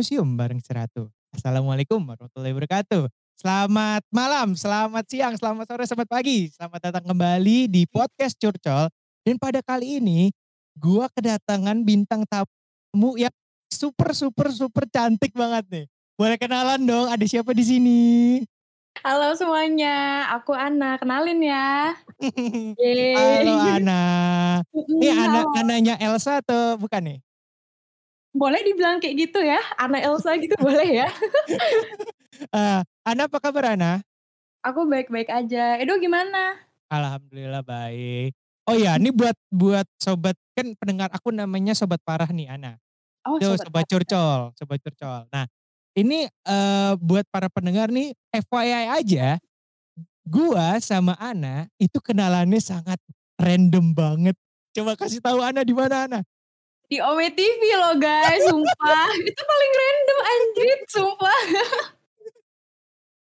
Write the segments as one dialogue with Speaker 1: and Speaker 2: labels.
Speaker 1: museum bareng si Ratu. Assalamualaikum warahmatullahi wabarakatuh. Selamat malam, selamat siang, selamat sore, selamat pagi. Selamat datang kembali di podcast Curcol. Dan pada kali ini, gua kedatangan bintang tamu yang super super super cantik banget nih. Boleh kenalan dong, ada siapa di sini?
Speaker 2: Halo semuanya, aku Ana, kenalin ya.
Speaker 1: Halo. Ana. Ini Ana. Ananya Elsa atau bukan nih?
Speaker 2: Boleh dibilang kayak gitu ya, Ana Elsa gitu boleh ya?
Speaker 1: Eee, Ana apa kabar Ana?
Speaker 2: Aku baik-baik aja, Edo gimana?
Speaker 1: Alhamdulillah baik. Oh ya, ini buat buat sobat kan pendengar aku namanya sobat parah nih Ana.
Speaker 2: Oh
Speaker 1: Tuh
Speaker 2: sobat
Speaker 1: sobat curcol sobat curcol. Nah, ini, eee, buat para pendengar nih FYI aja, gua sama Ana itu kenalannya sangat random banget. Coba kasih tahu Ana di mana Ana?
Speaker 2: Di Ome TV loh guys, sumpah. Itu paling random anjir, sumpah.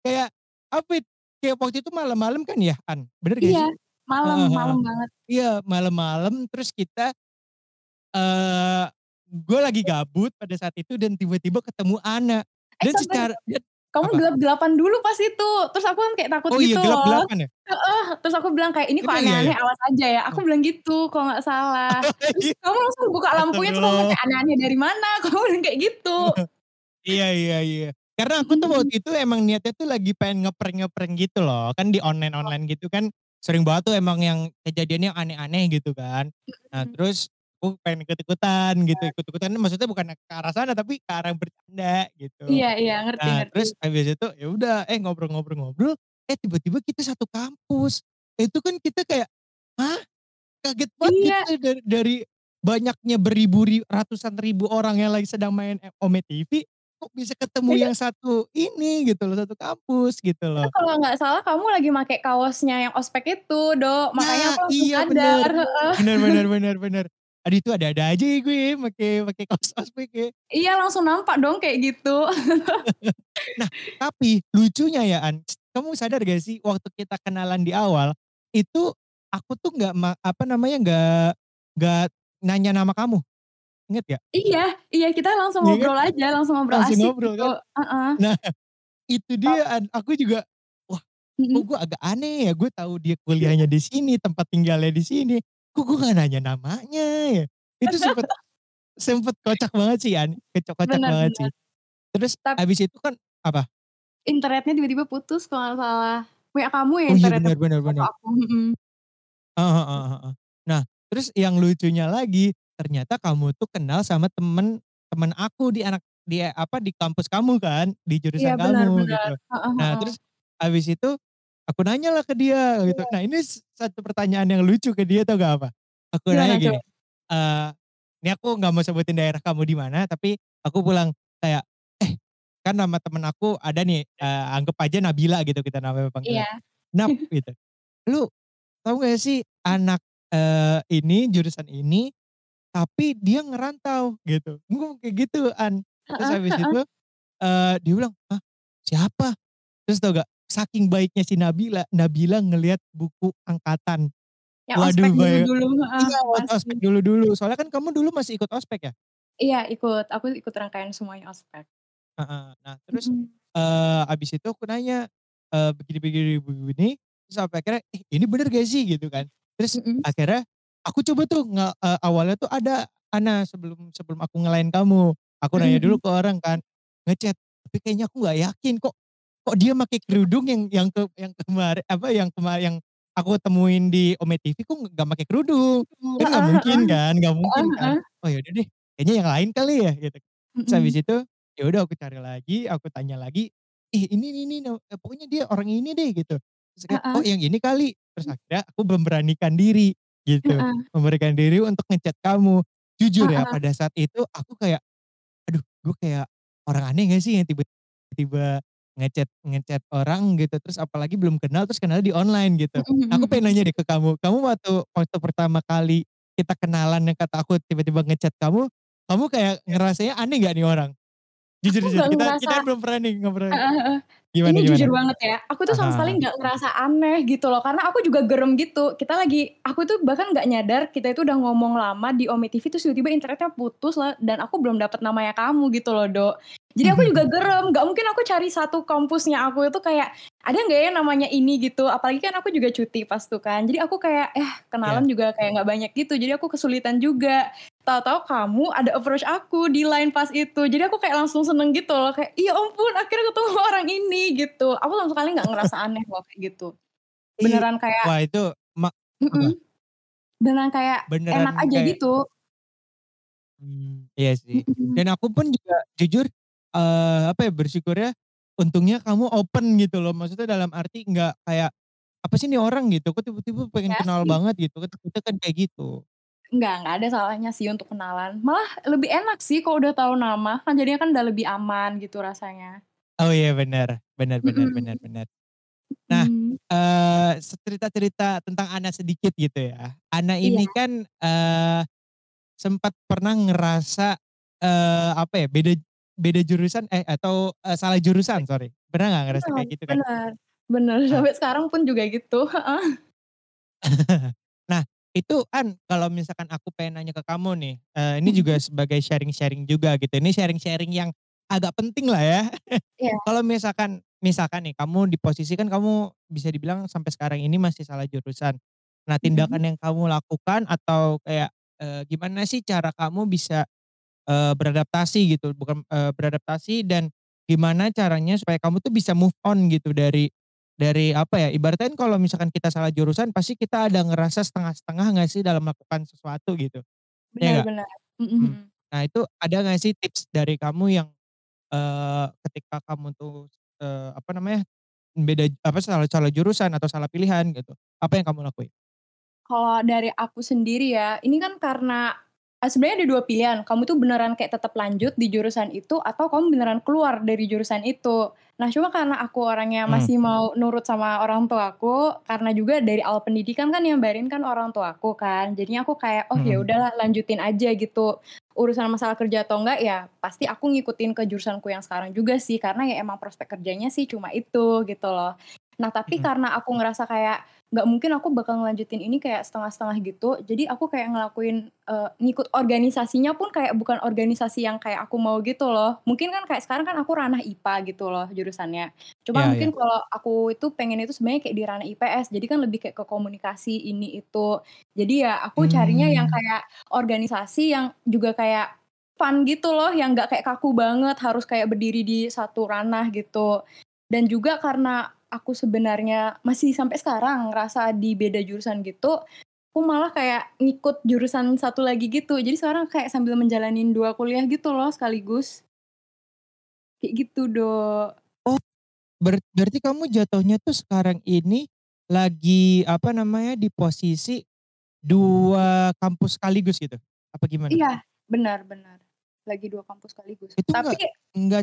Speaker 1: Kayak apa it kayak waktu itu malam-malam kan ya An, bener gak
Speaker 2: Iya,
Speaker 1: sih?
Speaker 2: malam
Speaker 1: Heeh heeh.
Speaker 2: malam banget.
Speaker 1: Iya malam-malam terus kita eee, gua lagi gabut pada saat itu dan tiba-tiba ketemu Ana.
Speaker 2: Eh
Speaker 1: Dan
Speaker 2: sabar,
Speaker 1: secara dan
Speaker 2: kamu
Speaker 1: apa?
Speaker 2: gelap-gelapan dulu pas itu, terus aku kan kayak takut
Speaker 1: Oh iya
Speaker 2: gitu loh.
Speaker 1: gelap-gelapan ya?
Speaker 2: Heeh, terus aku bilang kayak, "Ini kok
Speaker 1: iya ya?
Speaker 2: aneh-aneh, awas aja ya." Aku bilang gitu kalau nggak salah.
Speaker 1: Oh
Speaker 2: Terus
Speaker 1: iya.
Speaker 2: kamu langsung buka lampunya, terus
Speaker 1: Astagfirullah.
Speaker 2: kayak, "Aneh-aneh dari mana?" Kamu bilang kayak gitu.
Speaker 1: Iya iya iya. Karena aku tuh waktu itu emang niatnya tuh lagi pengen ngeprank-ngeprank gitu loh. Kan di online-online gitu kan sering banget tuh emang yang kejadiannya aneh-aneh gitu kan. Nah terus aku pengen ikut-ikutan gitu,
Speaker 2: Iya.
Speaker 1: ikut-ikutan maksudnya bukan ke arah sana tapi ke arah bercanda gitu.
Speaker 2: Iya iya, ngerti
Speaker 1: Nah
Speaker 2: ngerti.
Speaker 1: terus habis itu ya udah, eh ngobrol-ngobrol-ngobrol, eh tiba-tiba kita satu kampus. Itu kan kita kayak, hah? Kaget banget
Speaker 2: Iya.
Speaker 1: gitu dari dari banyaknya beribu ri ratusan ribu orang yang lagi sedang main Ome TV, kok bisa ketemu
Speaker 2: Itu
Speaker 1: yang satu ini gitu loh, satu kampus gitu
Speaker 2: itu
Speaker 1: loh.
Speaker 2: kalau nggak salah kamu lagi make kaosnya yang ospek itu, Do, makanya
Speaker 1: Nah
Speaker 2: aku
Speaker 1: iya bener.
Speaker 2: sadar.
Speaker 1: Bener bener bener bener. Aduh itu ada-ada aja ya gue ya make make kaos ospek ya.
Speaker 2: Iya langsung nampak dong kayak gitu.
Speaker 1: Nah, tapi lucunya ya An, kamu sadar gak sih waktu kita kenalan di awal, itu aku tuh nggak apa namanya, nggak nggak nanya nama kamu. Inget gak?
Speaker 2: Iya iya, kita langsung
Speaker 1: Iya kan?
Speaker 2: ngobrol aja, langsung ngobrol
Speaker 1: Langsung
Speaker 2: asyik
Speaker 1: ngobrol
Speaker 2: gitu,
Speaker 1: kan?
Speaker 2: heeh.
Speaker 1: Nah, itu dia An, aku juga, wah kok gue agak aneh ya, gue tahu dia kuliahnya di sini, tempat tinggalnya di sini, kok gue nggak nanya namanya ya? Itu sempet sempet kocak banget sih An, kocak kocak
Speaker 2: Bener
Speaker 1: banget sih.
Speaker 2: bener.
Speaker 1: Terus
Speaker 2: Tap
Speaker 1: habis itu kan apa?
Speaker 2: Internetnya tiba-tiba putus kalau nggak salah. WA kamu ya
Speaker 1: Oh iya
Speaker 2: internetnya
Speaker 1: bener bener bener.
Speaker 2: aku? Mhm.
Speaker 1: Heeh heeh heeh. Nah, terus yang lucunya lagi, ternyata kamu tuh kenal sama temen temen aku di anak di apa, di kampus kamu kan, di
Speaker 2: Iya
Speaker 1: jurusan
Speaker 2: benar
Speaker 1: kamu
Speaker 2: benar,
Speaker 1: gitu. Nah terus habis itu aku nanyalah ke dia gitu.
Speaker 2: Iya.
Speaker 1: Nah ini satu pertanyaan yang lucu ke dia tahu gak apa? Aku nanya
Speaker 2: Gimana
Speaker 1: gini,
Speaker 2: coba?
Speaker 1: eee, ini aku nggak mau sebutin daerah kamu di mana, tapi aku bilang kayak, "Eh kan nama temen aku ada nih, eee, anggap aja Nabila gitu kita namanya panggilan.
Speaker 2: Iya.
Speaker 1: Nap gitu, lu tahu gak sih anak, eee, ini jurusan ini, tapi dia ngerantau," gitu. Gue ngomong kayak gitu An. Terus habis itu, eee, dia bilang, "Hah? Siapa?" Terus tahu gak? Saking baiknya si Nabila, Nabila ngelihat buku angkatan.
Speaker 2: Ospek
Speaker 1: Waduh bay
Speaker 2: dulu-dulu, heeh,
Speaker 1: iya ospek dulu-dulu, soalnya kan kamu dulu masih ikut ospek ya?
Speaker 2: Iya ikut, aku ikut rangkaian semuanya ospek.
Speaker 1: Heeh. Nah terus,
Speaker 2: Mhm.
Speaker 1: eee, habis itu aku nanya, eee, begini begini begini, terus sampai akhirnya, "Eh ini bener gak sih?" Gitu kan. Terus
Speaker 2: Mhm.
Speaker 1: akhirnya aku coba tuh nge eee, awalnya tuh ada Ana sebelum sebelum aku nge-line kamu, aku nanya dulu ke orang kan, nge-chat, tapi kayaknya aku nggak yakin kok kok dia make kerudung yang yang ke yang kemari apa, yang kema yang aku temuin di Ome TV kok nggak make kerudung, kan nggak
Speaker 2: Heeh
Speaker 1: mungkin
Speaker 2: heeh.
Speaker 1: kan nggak mungkin kan.
Speaker 2: heeh.
Speaker 1: Oh ya udah deh, kayaknya yang lain kali ya gitu. Terus habis itu, ya udah aku cari lagi, aku tanya lagi, "Ih ini nih nih no eee, pokoknya dia orang ini deh," gitu. Terus kayak, "Oh yang ini kali." Terus akhirnya aku memberanikan diri gitu,
Speaker 2: Heeh.
Speaker 1: memberanikan diri untuk nge-chat kamu. Jujur ya pada saat itu aku kayak, aduh gue kayak orang aneh gak sih yang tiba-tiba nge-chat nge-chat orang gitu, terus apalagi belum kenal, terus kenalnya di online gitu. Aku pengen nanya deh ke kamu, kamu waktu waktu pertama kali kita kenalan yang kata aku tiba-tiba nge-chat kamu, kamu kayak ngerasanya aneh gak nih orang? Jujur
Speaker 2: Aku
Speaker 1: jujur, kita
Speaker 2: ngerasa
Speaker 1: kita belum pernah nih ngobrol. Gimana
Speaker 2: Ini
Speaker 1: gimana?
Speaker 2: jujur banget ya, aku tuh sama
Speaker 1: hah
Speaker 2: sekali nggak ngerasa aneh gitu loh, karena aku juga gerem gitu. Kita lagi aku tuh bahkan nggak nyadar kita itu udah ngomong lama di Omni TV terus tiba-tiba internetnya putus lah dan aku belum dapet namanya kamu gitu loh, Dok. Jadi aku juga gerem, nggak mungkin aku cari satu kampusnya aku itu kayak, "Ada nggak ya namanya ini?" Gitu. Apalagi kan aku juga cuti pas itu kan. Jadi aku kayak, eh kenalan
Speaker 1: Iya.
Speaker 2: juga kayak nggak banyak gitu, jadi aku kesulitan juga. Tahu-tahu kamu ada approach aku di line pas itu. Jadi aku kayak langsung seneng gitu loh, kayak, "Ya ampun akhirnya ketemu orang ini," gitu. Aku sama sekali nggak ngerasa aneh loh kayak gitu. Beneran kayak
Speaker 1: wah itu ma
Speaker 2: mhm, beneran kayak enak
Speaker 1: Beneran
Speaker 2: aja
Speaker 1: kayak
Speaker 2: gitu.
Speaker 1: Mmm, iya sih.
Speaker 2: Mhm.
Speaker 1: Dan aku pun juga jujur, eee, apa ya, bersyukurnya untungnya kamu open gitu loh, maksudnya dalam arti nggak kayak, "Apa sih ini orang?" Gitu, "Kok tiba-tiba pengen
Speaker 2: Enggak
Speaker 1: kenal
Speaker 2: sih.
Speaker 1: banget?" Gitu takutnya kan kayak gitu.
Speaker 2: Enggak enggak ada salahnya sih untuk kenalan. Malah lebih enak sih kalau udah tahu nama, kan jadinya kan udah lebih aman gitu rasanya.
Speaker 1: Oh iya bener, bener bener
Speaker 2: Mhm.
Speaker 1: bener bener. Nah,
Speaker 2: Mhm.
Speaker 1: eee, cerita-cerita tentang Ana sedikit gitu ya. Ana
Speaker 2: Iya.
Speaker 1: ini kan, eee, sempat pernah ngerasa, eee, apa ya, beda beda jurusan eh atau, eee, salah jurusan sorry. Pernah nggak ngerasa
Speaker 2: Bener
Speaker 1: kayak gitu kan?
Speaker 2: bener bener,
Speaker 1: Nah
Speaker 2: sampai sekarang pun juga gitu.
Speaker 1: Nah, itu kan kalau misalkan aku pengen nanya ke kamu nih, eee, ini juga sebagai sharing-sharing juga gitu, ini sharing-sharing yang agak penting lah ya.
Speaker 2: Iya.
Speaker 1: Kalau misalkan misalkan nih kamu di posisi kan kamu bisa dibilang sampai sekarang ini masih salah jurusan. Nah, tindakan yang kamu lakukan atau kayak, eee, gimana sih cara kamu bisa, eee, beradaptasi gitu, bukan, eee, beradaptasi dan gimana caranya supaya kamu tuh bisa move on gitu dari dari apa ya, ibaratnya kalau misalkan kita salah jurusan pasti kita ada ngerasa setengah-setengah nggak sih dalam melakukan sesuatu gitu,
Speaker 2: bener, mhm
Speaker 1: Mmm,
Speaker 2: mhm.
Speaker 1: nah itu ada nggak sih tips dari kamu yang, eee, ketika kamu tuh, eee, apa namanya, beda apa, salah salah jurusan atau salah pilihan gitu, apa yang kamu lakuin?
Speaker 2: Kalau dari aku sendiri ya, ini kan karena, sebenarnya ada 2 pilihan, kamu tuh beneran kayak tetap lanjut di jurusan itu atau kamu beneran keluar dari jurusan itu. Nah, cuma karena aku orangnya
Speaker 1: Mmm.
Speaker 2: masih mau nurut sama orang tuaku, karena juga dari awal pendidikan kan yang bayarin kan orang tuaku kan, jadinya aku kayak, "Oh ya
Speaker 1: Mhm.
Speaker 2: udahlah lanjutin aja," gitu. Urusan masalah kerja atau enggak ya pasti aku ngikutin ke jurusanku yang sekarang juga sih, karena ya emang prospek kerjanya sih cuma itu, gitu loh. Nah, tapi
Speaker 1: Mhm.
Speaker 2: karena aku ngerasa kayak nggak mungkin aku bakal ngelanjutin ini kayak setengah-setengah gitu, jadi aku kayak ngelakuin, eee, ngikut organisasinya pun kayak bukan organisasi yang kayak aku mau gitu loh. Mungkin kan kayak sekarang kan aku ranah IPA gitu loh jurusannya. Cuma
Speaker 1: iya.
Speaker 2: mungkin kalau aku itu pengen itu sebenarnya kayak di ranah IPS, jadi kan lebih kayak ke komunikasi ini itu. Jadi ya aku carinya yang
Speaker 1: Mmm.
Speaker 2: kayak organisasi yang juga kayak fun gitu loh, yang nggak kayak kaku banget harus kayak berdiri di satu ranah gitu. Dan juga karena aku sebenarnya masih sampai sekarang ngerasa di beda jurusan gitu, aku malah kayak ngikut jurusan satu lagi gitu. Jadi sekarang kayak sambil menjalanin 2 kuliah gitu loh sekaligus. Kayak gitu, Dok.
Speaker 1: Oh, ber berarti kamu jatuhnya tuh sekarang ini lagi, apa namanya, di posisi 2 kampus sekaligus gitu? Apa gimana?
Speaker 2: Iya, benar benar. Lagi 2 kampus sekaligus.
Speaker 1: Itu
Speaker 2: Tapi
Speaker 1: nggak nggak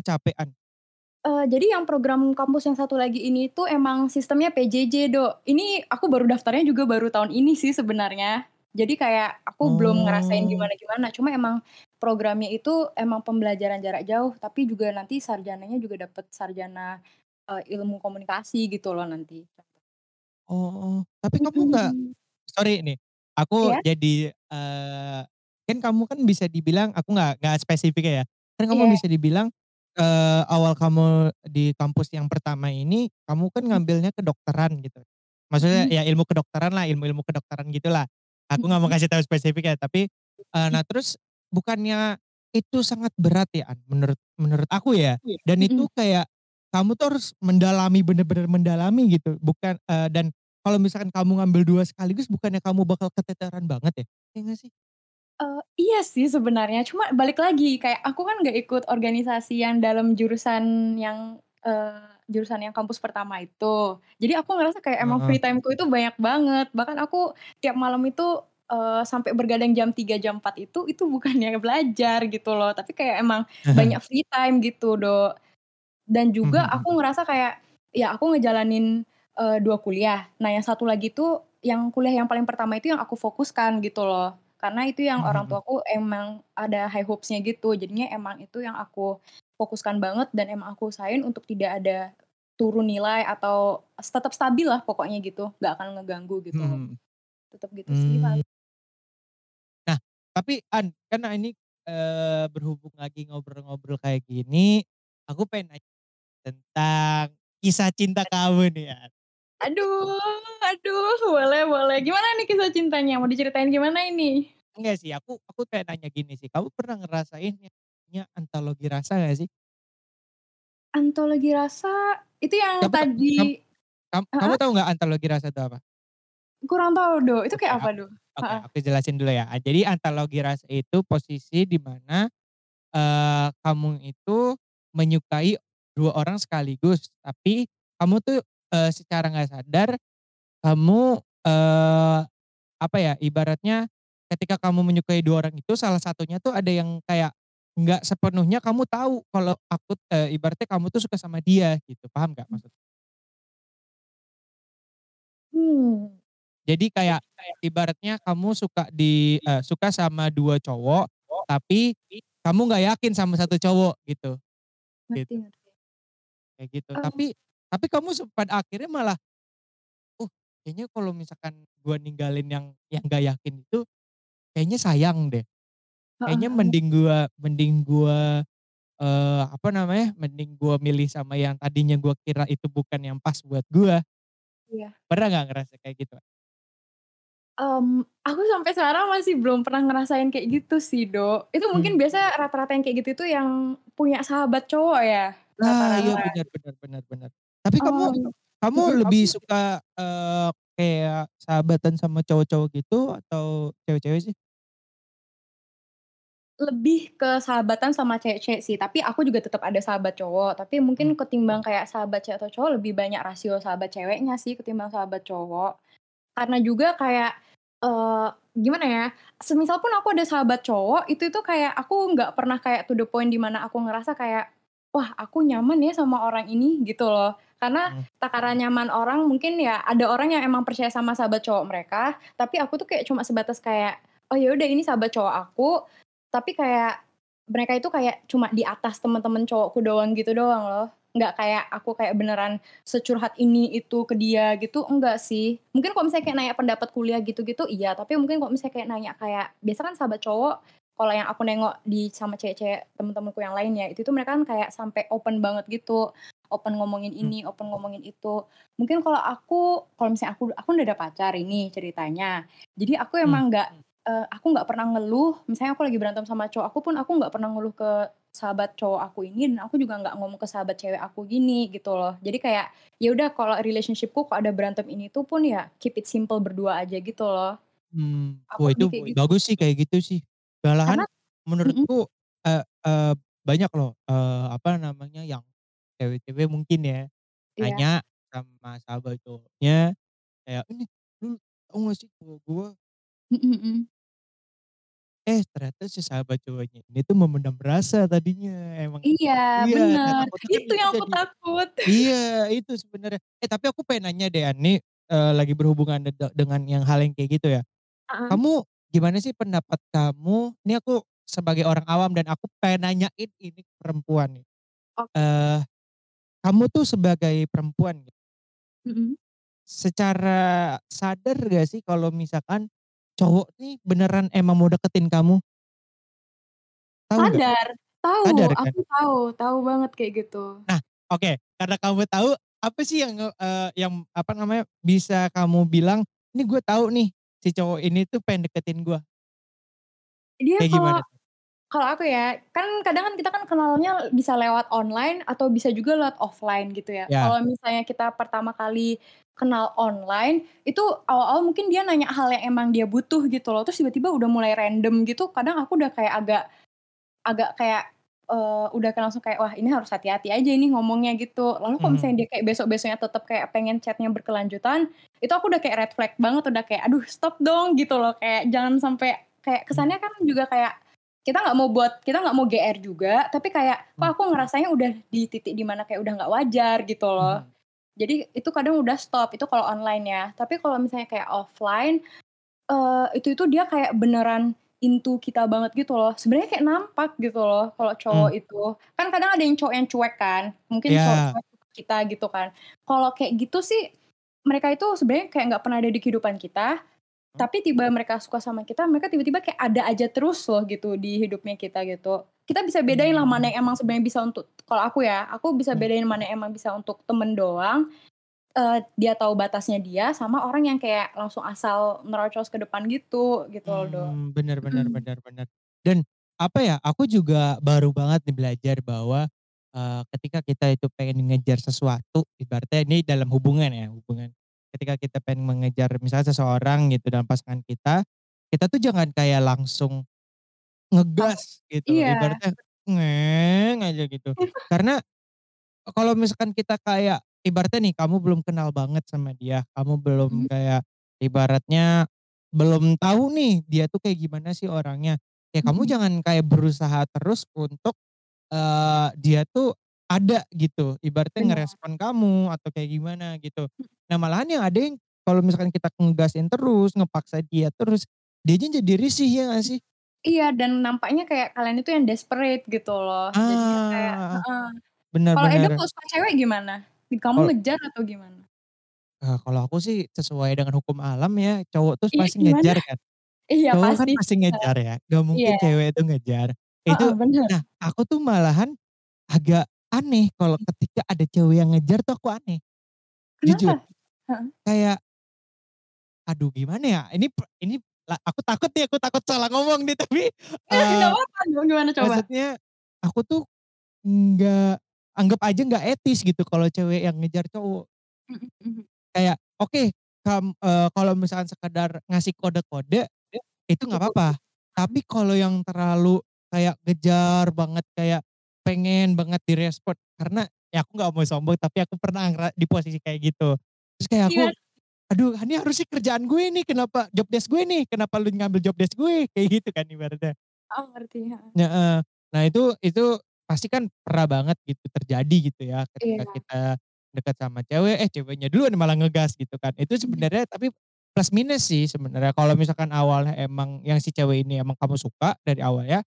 Speaker 2: Eee, jadi yang program kampus yang satu lagi ini tuh emang sistemnya PJJ, Dok. Ini aku baru daftarnya juga baru tahun ini sih sebenarnya. Jadi kayak aku belum ngerasain
Speaker 1: Oh.
Speaker 2: gimana-gimana, cuma emang programnya itu emang pembelajaran jarak jauh, tapi juga nanti sarjananya juga dapet sarjana, eee, ilmu komunikasi gitu loh nanti.
Speaker 1: Oh, tapi kamu nggak
Speaker 2: Mhm.
Speaker 1: sorry nih, aku
Speaker 2: Iya?
Speaker 1: jadi, eee, kan kamu kan bisa dibilang aku nggak nggak spesifik ya, kan kamu
Speaker 2: Iya.
Speaker 1: bisa dibilang, eee, awal kamu di kampus yang pertama ini, kamu kan
Speaker 2: Mhm.
Speaker 1: ngambilnya kedokteran gitu. Maksudnya
Speaker 2: Mhm.
Speaker 1: ya ilmu kedokteran lah, ilmu-ilmu kedokteran gitulah. Aku nggak mau
Speaker 2: Mhm.
Speaker 1: kasih tahu spesifik ya, tapi,
Speaker 2: Mhm.
Speaker 1: nah terus bukannya itu sangat berat ya, An, menurut menurut aku ya,
Speaker 2: Iya,
Speaker 1: dan itu
Speaker 2: mhm.
Speaker 1: kayak kamu tuh harus mendalami, bener-bener mendalami gitu, bukan eee, dan kalau misalkan kamu ngambil 2 sekaligus bukannya kamu bakal keteteran banget ya, iya nggak sih?
Speaker 2: Eee, iya sih sebenarnya, cuma balik lagi, kayak aku kan nggak ikut organisasi yang dalam jurusan yang, eee, jurusan yang kampus pertama itu. Jadi aku ngerasa kayak emang
Speaker 1: Heeh.
Speaker 2: free time-ku itu banyak banget, bahkan aku tiap malam itu, eee, sampai begadang jam 3, jam 4 itu, itu bukannya belajar gitu loh, tapi kayak emang banyak free time gitu, Dok. Dan juga
Speaker 1: mhm.
Speaker 2: aku ngerasa kayak, ya aku ngejalanin, eee, 2 kuliah. Nah yang satu lagi tuh, yang kuliah yang paling pertama itu yang aku fokuskan gitu loh. Karena itu yang
Speaker 1: Mhm
Speaker 2: orang tuaku emang ada high hopes-nya gitu, jadinya emang itu yang aku fokuskan banget dan emang aku usahain untuk tidak ada turun nilai atau tetap stabil lah pokoknya gitu, nggak akan ngeganggu gitu loh.
Speaker 1: Mhm.
Speaker 2: Tetep gitu sih
Speaker 1: Mmm.
Speaker 2: paling.
Speaker 1: Nah, tapi An, kan ini, eee, berhubung lagi ngobrol-ngobrol kayak gini, aku pengen nanya tentang kisah cinta kamu nih, An.
Speaker 2: Aduh aduh, boleh boleh. Gimana nih kisah cintanya? Mau diceritain gimana ini?
Speaker 1: Enggak sih, aku aku pengen nanya gini sih, kamu pernah ngerasain yang antologi rasa nggak sih?
Speaker 2: Antologi rasa, itu yang
Speaker 1: Tapi ka kam
Speaker 2: tadi
Speaker 1: kam kamu
Speaker 2: heeh?
Speaker 1: tahu nggak antologi rasa itu apa?
Speaker 2: Kurang tahu duh, itu kayak apa duh?
Speaker 1: oke,
Speaker 2: Heeh.
Speaker 1: aku jelasin dulu ya. Jadi antologi rasa itu posisi di mana, eee, kamu itu menyukai 2 orang sekaligus, tapi kamu tuh, eee, secara nggak sadar kamu, eee, apa ya, ibaratnya ketika kamu menyukai 2 orang itu salah satunya tuh ada yang kayak nggak sepenuhnya kamu tahu kalau aku eee, ibaratnya kamu tuh suka sama dia gitu, paham nggak maksud
Speaker 2: Mmm.
Speaker 1: Jadi kayak ibaratnya kamu suka di eee, suka sama 2 cowok, tapi kamu nggak yakin sama 1 cowok gitu, gitu. Kayak gitu,
Speaker 2: Oh.
Speaker 1: tapi tapi kamu pada akhirnya malah, "Uh, kayaknya kalau misalkan gua ninggalin yang yang nggak yakin itu, kayaknya sayang deh. Kayaknya mending gua mending gua, eee, apa namanya, mending gua milih sama yang tadinya gua kira itu bukan yang pas buat gua."
Speaker 2: Iya.
Speaker 1: Pernah nggak ngerasa kayak gitu?
Speaker 2: Mmm, aku sampai sekarang masih belum pernah ngerasain kayak gitu sih, Do. Itu mungkin biasanya rata-rata yang kayak gitu tuh yang punya sahabat cowok ya?
Speaker 1: Nah, iya benar benar benar benar. Tapi kamu
Speaker 2: Oh,
Speaker 1: kamu lebih suka, eee, kayak sahabatan sama cowok-cowok gitu atau cewek-cewek sih?
Speaker 2: Lebih ke sahabatan sama cewek-cewek sih, tapi aku juga tetep ada sahabat cowok, tapi mungkin
Speaker 1: Mmm.
Speaker 2: ketimbang kayak sahabat cewek atau cowok lebih banyak rasio sahabat ceweknya sih ketimbang sahabat cowok. Karena juga kayak, eee, gimana ya, semisal pun aku ada sahabat cowok, itu tuh kayak aku nggak pernah kayak to the point di mana aku ngerasa kayak, "Wah, aku nyaman ya sama orang ini," gitu loh. Karena
Speaker 1: Mhm.
Speaker 2: takaran nyaman orang mungkin ya ada orang yang emang percaya sama sahabat cowok mereka, tapi aku tuh kayak cuma sebatas kayak, "Oh ya udah ini sahabat cowok aku," tapi kayak mereka itu kayak cuma di atas temen-temen cowokku doang gitu doang loh. Nggak kayak aku kayak beneran securhat ini itu ke dia gitu, enggak sih. Mungkin kalau misalnya kayak nanya pendapat kuliah gitu-gitu iya, tapi mungkin kalau misalnya kayak nanya kayak biasa kan sahabat cowok, kalau yang aku nengok di sama cewek-cewek temen-temenku yang lainnya, itu tuh mereka kan kayak sampai open banget gitu, open ngomongin ini, open ngomongin itu. Mungkin kalau aku kalau misalnya aku aku udah ada pacar ini ceritanya, jadi aku
Speaker 1: Mmm.
Speaker 2: emang nggak eee, aku nggak pernah ngeluh, misalnya aku lagi berantem sama cowok aku pun aku nggak pernah ngeluh ke sahabat cowok aku ini dan aku juga nggak ngomong ke sahabat cewek aku gini, gitu loh. Jadi kayak, ya udah kalau relationship-ku kalau ada berantem ini tuh pun ya keep it simple berdua aja gitu loh. Aku
Speaker 1: wah itu
Speaker 2: gitu.
Speaker 1: bagus sih kayak gitu sih. Malahan
Speaker 2: Karena mhm.
Speaker 1: menurutku, eee eee, banyak loh, eee, apa namanya, yang cewek-cewek mungkin ya,
Speaker 2: Iya.
Speaker 1: nanya sama sahabat cowoknya kayak, "Ini lu tahu nggak sih cowok gua"
Speaker 2: Mhm mhm.
Speaker 1: eh ternyata si sahabat cowoknya ini tuh memendam rasa tadinya, emang
Speaker 2: Iya,
Speaker 1: iya, nah
Speaker 2: bener.
Speaker 1: takutnya kan
Speaker 2: Itu
Speaker 1: itu
Speaker 2: yang aku
Speaker 1: jadi
Speaker 2: takut.
Speaker 1: iya, itu sebenarnya. Eh tapi aku pengen nanya deh An, nih, eee, lagi berhubungan de dengan yang hal yang kayak gitu ya.
Speaker 2: Heeh.
Speaker 1: Kamu gimana sih pendapat kamu ini aku sebagai orang awam dan aku pengen nanyain ini ke perempuan nih.
Speaker 2: Oke.
Speaker 1: Eee, kamu tuh sebagai perempuan nih
Speaker 2: Mhm.
Speaker 1: secara sadar nggak sih kalau misalkan cowok nih beneran emang mau deketin kamu? Tahu nggak?
Speaker 2: Sadar,
Speaker 1: Sadar
Speaker 2: tahu,
Speaker 1: kan?
Speaker 2: aku tahu, tahu banget kayak gitu.
Speaker 1: Nah, oke, karena kamu tahu, apa sih yang eee, yang apa namanya, bisa kamu bilang, "Ini gue tahu nih, si cowok ini tuh pengen deketin gua."
Speaker 2: Dia
Speaker 1: Kayak
Speaker 2: kalau
Speaker 1: gimana
Speaker 2: kalau aku ya, kan kadang kan kita kan kenalnya bisa lewat online atau bisa juga lewat offline gitu ya.
Speaker 1: Ya.
Speaker 2: Kalau misalnya kita pertama kali kenal online, itu awal-awal mungkin dia nanya hal yang emang dia butuh gitu loh, terus tiba-tiba udah mulai random gitu, kadang aku udah kayak agak agak kayak, eee, udah kayak langsung kayak, "Wah ini harus hati-hati aja ini ngomongnya," gitu. Lalu kalau misalnya dia kayak besok-besoknya tetep kayak pengen chat-nya berkelanjutan, itu aku udah kayak red flag banget, udah kayak, "Aduh stop dong," gitu loh, kayak jangan sampai kayak kesannya kan juga kayak kita nggak mau buat kita nggak mau GR juga, tapi kayak kok
Speaker 1: Mmm.
Speaker 2: aku ngerasanya udah di titik di mana kayak udah nggak wajar gitu loh.
Speaker 1: Mhm.
Speaker 2: Jadi itu kadang udah stop, itu kalau online ya. Tapi kalau misalnya kayak offline, eee, itu itu dia kayak beneran into kita banget gitu loh, sebenarnya kayak nampak gitu loh kalau cowok
Speaker 1: Mmm.
Speaker 2: itu. Kan kadang ada yang cowok yang cuek kan, mungkin cowok
Speaker 1: Iya.
Speaker 2: cuek kita gitu kan. Kalau kayak gitu sih, mereka itu sebenarnya kayak nggak pernah ada di kehidupan kita,
Speaker 1: Mmm.
Speaker 2: tapi tiba mereka suka sama kita, mereka tiba-tiba kayak ada aja terus loh gitu di hidupnya kita gitu. Kita bisa bedain lah mana
Speaker 1: Mmm.
Speaker 2: yang emang sebenarnya bisa untuk kalau aku ya, aku bisa
Speaker 1: Mmm.
Speaker 2: bedain mana yang emang bisa untuk temen doang, eee, dia tahu batasnya dia, sama orang yang kayak langsung asal nerocos ke depan gitu, gitu loh.
Speaker 1: Mmm, bener bener
Speaker 2: Mhm.
Speaker 1: bener bener. Dan apa ya, aku juga baru banget nih belajar bahwa, eee, ketika kita itu pengen ngejar sesuatu, ibaratnya ini dalam hubungan ya, hubungan. Ketika kita pengen mengejar misalnya seseorang gitu dalam pasangan kita, kita tuh jangan kayak langsung ngegas gitu,
Speaker 2: iya.
Speaker 1: ibaratnya aja gitu. Karena kalau misalkan kita kayak ibaratnya nih kamu belum kenal banget sama dia, kamu belum
Speaker 2: Mhm.
Speaker 1: kayak ibaratnya belum tahu nih dia tuh kayak gimana sih orangnya, ya kamu
Speaker 2: Mhm.
Speaker 1: jangan kayak berusaha terus untuk, eee, dia tuh ada gitu, ibaratnya ngerespon kamu atau kayak gimana gitu.
Speaker 2: Mhm.
Speaker 1: Nah malahan yang ada yang kalau misalkan kita ngegasin terus, ngepaksa dia terus, dianya jadi risih, ya nggak sih?
Speaker 2: Iya, dan nampaknya kayak kalian itu yang desperate gitu loh. Jadinya kayak
Speaker 1: Ah,
Speaker 2: heeh.
Speaker 1: bener
Speaker 2: Kalau
Speaker 1: bener.
Speaker 2: kalau suka cewek gimana? Kamu
Speaker 1: Kal
Speaker 2: ngejar atau gimana?
Speaker 1: Eee, kalau aku sih sesuai dengan hukum alam ya, cowok tuh
Speaker 2: Iya,
Speaker 1: pasti
Speaker 2: gimana?
Speaker 1: ngejar kan.
Speaker 2: Iya
Speaker 1: Cowok kan
Speaker 2: pasti heeh.
Speaker 1: ngejar ya, nggak
Speaker 2: Iya.
Speaker 1: mungkin cewek itu ngejar.
Speaker 2: Heeh,
Speaker 1: Itu
Speaker 2: bener.
Speaker 1: nah aku tuh malahan agak aneh kalau ketika ada cewek yang ngejar tuh aku aneh, jujur.
Speaker 2: Kenapa? Heeh.
Speaker 1: Kayak aduh gimana ya, ini pe ini la aku takut nih, aku takut salah ngomong nih tapi,
Speaker 2: Nggak
Speaker 1: eee,
Speaker 2: apa-apa gimana coba?
Speaker 1: maksudnya aku tuh nggak anggap aja nggak etis gitu kalau cewek yang ngejar cowok.
Speaker 2: Mhm mhm.
Speaker 1: Kayak oke, kam eee, kalau misalkan sekedar ngasih kode-kode, itu nggak apa-apa. Tapi kalau yang terlalu kayak ngejar banget, kayak pengen banget direspon karena ya aku nggak mau sombong, tapi aku pernah di posisi kayak gitu. Terus kayak aku,
Speaker 2: Gimana?
Speaker 1: "Aduh ini harusnya kerjaan gue nih, kenapa job desk gue nih, kenapa lu ngambil job desk gue?" Kayak gitu kan ibaratnya.
Speaker 2: Oh ngerti. Heeh.
Speaker 1: Nah itu itu pasti kan pernah banget gitu terjadi gitu ya, ketika
Speaker 2: Iya.
Speaker 1: kita deket sama cewek, eh ceweknya duluan malah ngegas gitu kan. Itu
Speaker 2: Mhm.
Speaker 1: sebenarnya tapi plus minus sih sebenarnya. Kalau misalkan awalnya emang yang si cewek ini emang kamu suka dari awalnya,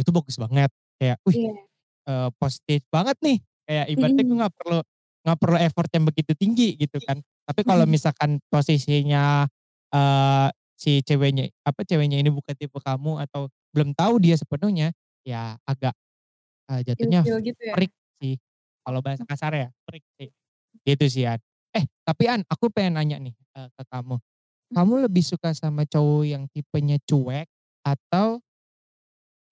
Speaker 1: itu bagus banget. Kayak, wih,
Speaker 2: Iya.
Speaker 1: eee, positif banget nih, kayak ibaratnya gue
Speaker 2: Mhm.
Speaker 1: nggak perlu nggak perlu effort yang begitu tinggi gitu kan. Tapi kalau
Speaker 2: Mhm.
Speaker 1: misalkan posisinya, eee, si ceweknya apa, ceweknya ini bukan tipe kamu atau belum tahu dia sepenuhnya, ya agak, eee, jatuhnya
Speaker 2: Ilfil gitu ya?
Speaker 1: freak sih. Kalau bahasa kasarnya ya, freak sih. Gitu sih, An. Eh tapi An, aku pengen nanya nih, eee, ke kamu.
Speaker 2: Mhm.
Speaker 1: Kamu lebih suka sama cowok yang tipenya cuek atau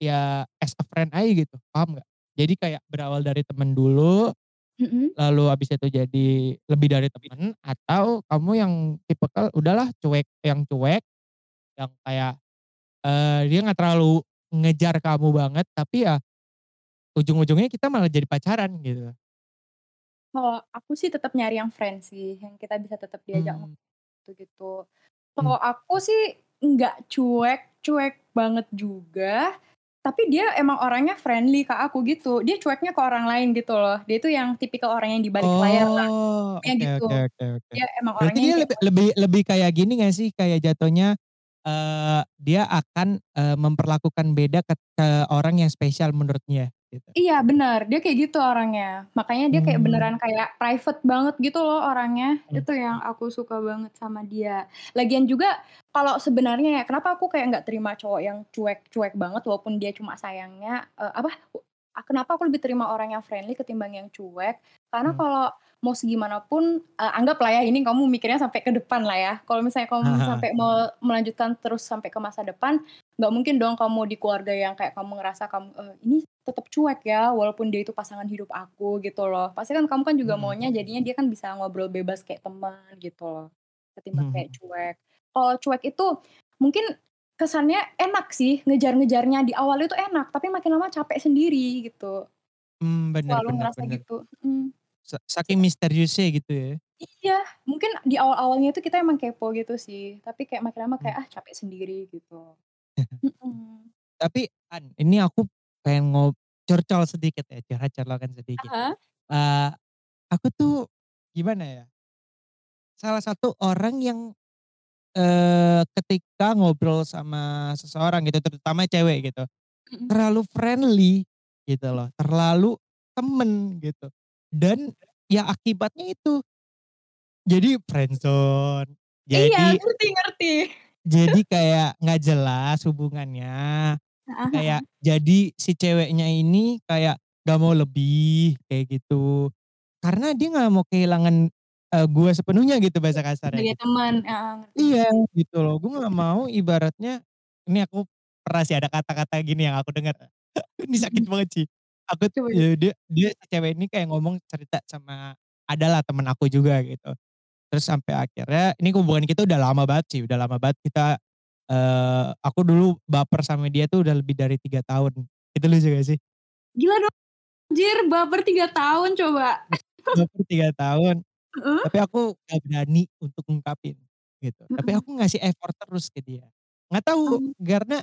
Speaker 1: ya as a friend aja gitu, paham nggak? Jadi kayak berawal dari temen dulu,
Speaker 2: Mhm.
Speaker 1: lalu habis itu jadi lebih dari temen, atau kamu yang tipikal udahlah cuek yang cuek, yang kayak, eee, dia nggak terlalu ngejar kamu banget, tapi ya ujung-ujungnya kita malah jadi pacaran gitu.
Speaker 2: Kalau aku sih tetep nyari yang friend sih, yang kita bisa tetep diajak ngobrol gitu-gitu. Kalau aku sih nggak cuek, cuek banget juga, tapi dia emang orangnya friendly ke aku gitu. Dia cueknya ke orang lain gitu loh. Dia itu yang tipikal orang yang di balik layar lah,
Speaker 1: Oh,
Speaker 2: ya
Speaker 1: oke
Speaker 2: gitu.
Speaker 1: oke oke oke.
Speaker 2: Dia emang
Speaker 1: Berarti
Speaker 2: orangnya
Speaker 1: dia
Speaker 2: orang
Speaker 1: lebih lebih kayak gini nggak sih, kayak jatuhnya, eee, dia akan, eee, memperlakukan beda ket ke orang yang spesial menurutnya, gitu?
Speaker 2: Iya bener, dia kayak gitu orangnya. Makanya dia kayak
Speaker 1: Mmm.
Speaker 2: beneran kayak private banget gitu loh orangnya.
Speaker 1: Mmm.
Speaker 2: Itu yang aku suka banget sama dia. Lagian juga kalau sebenarnya ya, kenapa aku kayak nggak terima cowok yang cuek-cuek banget walaupun dia cuma sayangnya, eee, apa, kenapa aku lebih terima orang yang friendly ketimbang yang cuek, karena
Speaker 1: Mmm.
Speaker 2: kalau mau segimanapun, eee, anggaplah ya ini kamu mikirnya sampai ke depan lah ya. Kalau misalnya kamu sampai mau melanjutkan terus sampai ke masa depan, nggak mungkin dong kamu di keluarga yang kayak kamu ngerasa kamu, eee, ini tetep cuek ya, walaupun dia itu pasangan hidup aku gitu loh. Pasti kan kamu kan juga
Speaker 1: Mhm.
Speaker 2: maunya jadinya dia kan bisa ngobrol bebas kayak teman gitu loh, ketimbang
Speaker 1: Mhm
Speaker 2: kayak cuek. Kalau cuek itu mungkin kesannya enak sih, ngejar-ngejarnya di awal itu enak, tapi makin lama capek sendiri gitu.
Speaker 1: Mmm, bener
Speaker 2: Selalu
Speaker 1: bener
Speaker 2: ngerasa
Speaker 1: bener.
Speaker 2: gitu, mhm.
Speaker 1: Sa saking misteriusnya gitu ya?
Speaker 2: Iya, mungkin di awal-awalnya itu kita emang kepo gitu sih, tapi kayak makin lama kayak, ah capek sendiri gitu.
Speaker 1: Tapi An, ini aku pengen ngob curcol sedikit ya, curhat-colokan sedikit.
Speaker 2: Heeh.
Speaker 1: Eee, aku tuh gimana ya salah satu orang yang, eee, ketika ngobrol sama seseorang gitu, terutama cewek gitu,
Speaker 2: Mhm.
Speaker 1: terlalu friendly gitu loh, terlalu temen gitu. Dan ya akibatnya itu. Jadi friendzone,
Speaker 2: Iya,
Speaker 1: jadi
Speaker 2: ngerti ngerti.
Speaker 1: jadi kayak nggak jelas hubungannya,
Speaker 2: Heeh
Speaker 1: kayak jadi si ceweknya ini kayak nggak mau lebih, kayak gitu. Karena dia nggak mau kehilangan, eee, gue sepenuhnya gitu bahasa kasarnya
Speaker 2: Sebagai
Speaker 1: gitu.
Speaker 2: teman, ngerti
Speaker 1: Iya, gitu loh, gue nggak mau ibaratnya ini aku pernah sih ada kata-kata gini yang aku denger, ini sakit
Speaker 2: Mhm.
Speaker 1: banget sih. Aku
Speaker 2: coba.
Speaker 1: eee, dia dia si cewek ini kayak ngomong cerita sama adalah temen aku juga gitu. Terus sampai akhirnya ini hubungan kita udah lama banget sih, udah lama banget kita, eee, aku dulu baper sama dia tuh udah lebih dari 3 tahun. Itu lucu gak sih?
Speaker 2: Gila dong, anjir baper 3 tahun coba.
Speaker 1: Baper 3 tahun,
Speaker 2: Heeh.
Speaker 1: tapi aku nggak berani untuk ngungkapin, gitu. Tapi aku ngasih effort terus ke dia. Nggak tahu,
Speaker 2: Oh.
Speaker 1: karena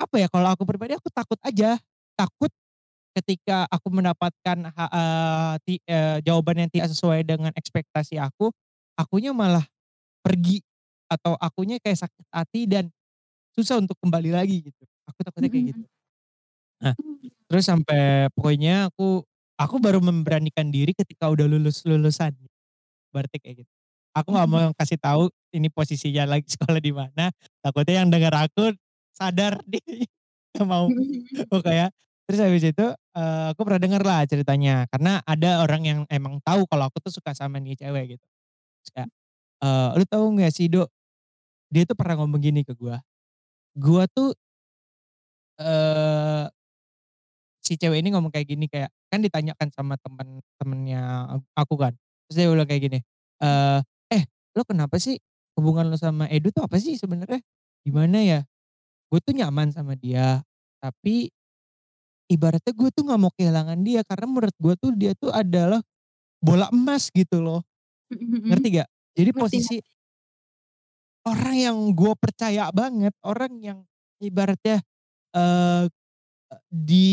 Speaker 1: apa ya, kalau aku pribadi aku takut aja, takut ketika aku mendapatkan eee, ti eee, jawaban yang tidak sesuai dengan ekspektasi aku, akunya malah pergi atau akunya kayak sakit hati dan susah untuk kembali lagi gitu. Aku takutnya kayak gitu. Nah,
Speaker 2: Mmm.
Speaker 1: terus sampai pokoknya aku aku baru memberanikan diri ketika udah lulus-lulusan, berarti kayak gitu. Aku nggak mau kasih tahu ini posisinya lagi sekolah di mana, takutnya yang denger aku sadar nggak mau.
Speaker 2: Mhm mhm.
Speaker 1: Terus habis itu, eee, aku pernah denger lah ceritanya, karena ada orang yang emang tahu kalau aku tuh suka sama nih cewek gitu. Terus kayak, eee, "Lu tahu nggak sih Do," dia tuh pernah ngomong gini ke gua, gua tuh eee si cewek ini ngomong kayak gini, kayak kan ditanyakan sama temen-temennya ak aku kan, terus dia bilang kayak gini, eee, "Eh, lu kenapa sih? Hubungan lu sama Edo tuh apa sih sebenarnya? Gimana ya? Gue tuh nyaman sama dia, tapi ibaratnya gue tuh nggak mau kehilangan dia karena menurut gue tuh dia tuh adalah bola emas gitu loh." Ngerti nggak? Jadi
Speaker 2: Ngerti
Speaker 1: posisi orang yang gue percaya banget, orang yang ibaratnya, e di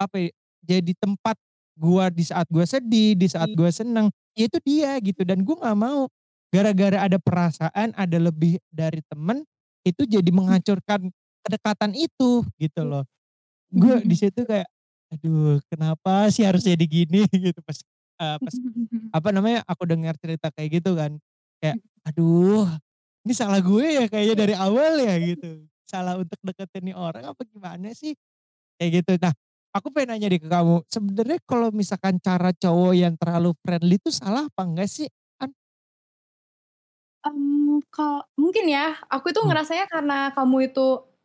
Speaker 1: apa ya, jadi tempat gua di saat gua sedih, di saat
Speaker 2: I
Speaker 1: gua seneng, ya itu dia gitu dan gua nggak mau gara-gara ada perasaan, ada lebih dari temen, itu jadi
Speaker 2: Mhm.
Speaker 1: menghancurkan kedekatan itu, gitu
Speaker 2: Iya.
Speaker 1: loh. Gue di
Speaker 2: mhm.
Speaker 1: situ kayak, "Aduh kenapa sih harus jadi gini?" Gitu pas, eee, pas apa namanya, aku dengar cerita kayak gitu kan, kayak,
Speaker 2: Mhm.
Speaker 1: "Aduh ini salah gue ya kayaknya dari awal ya?" Gitu. Salah untuk deketin nih orang apa gimana sih? Kayak gitu. Nah, aku pengen nanya deh ke kamu, sebenarnya kalau misalkan cara cowok yang terlalu friendly itu salah apa enggak sih? Kan
Speaker 2: Mmm, kal mungkin ya, aku itu
Speaker 1: Hmm.
Speaker 2: ngerasanya karena kamu itu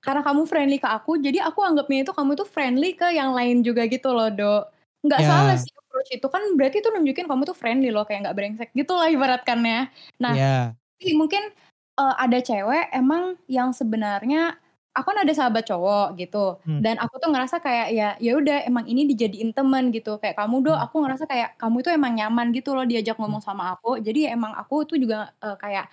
Speaker 2: karena kamu friendly ke aku, jadi aku anggapnya itu kamu itu friendly ke yang lain juga gitu loh, Do. Nggak salah
Speaker 1: Ya.
Speaker 2: sih approach itu, kan berarti itu nunjukin kamu tuh friendly loh, kayak nggak brengsek gitulah ibaratkannya. Nah, tapi mungkin, eee, ada cewek emang yang sebenarnya aku kan ada sahabat cowok gitu,
Speaker 1: Mmm.
Speaker 2: dan aku tuh ngerasa kayak ya ya udah emang ini dijadiin temen gitu, kayak kamu, Do,
Speaker 1: Mmm.
Speaker 2: aku ngerasa kayak kamu itu emang nyaman gitu loh diajak
Speaker 1: Mmm.
Speaker 2: ngomong sama aku, jadi ya emang aku tuh juga, eee, kayak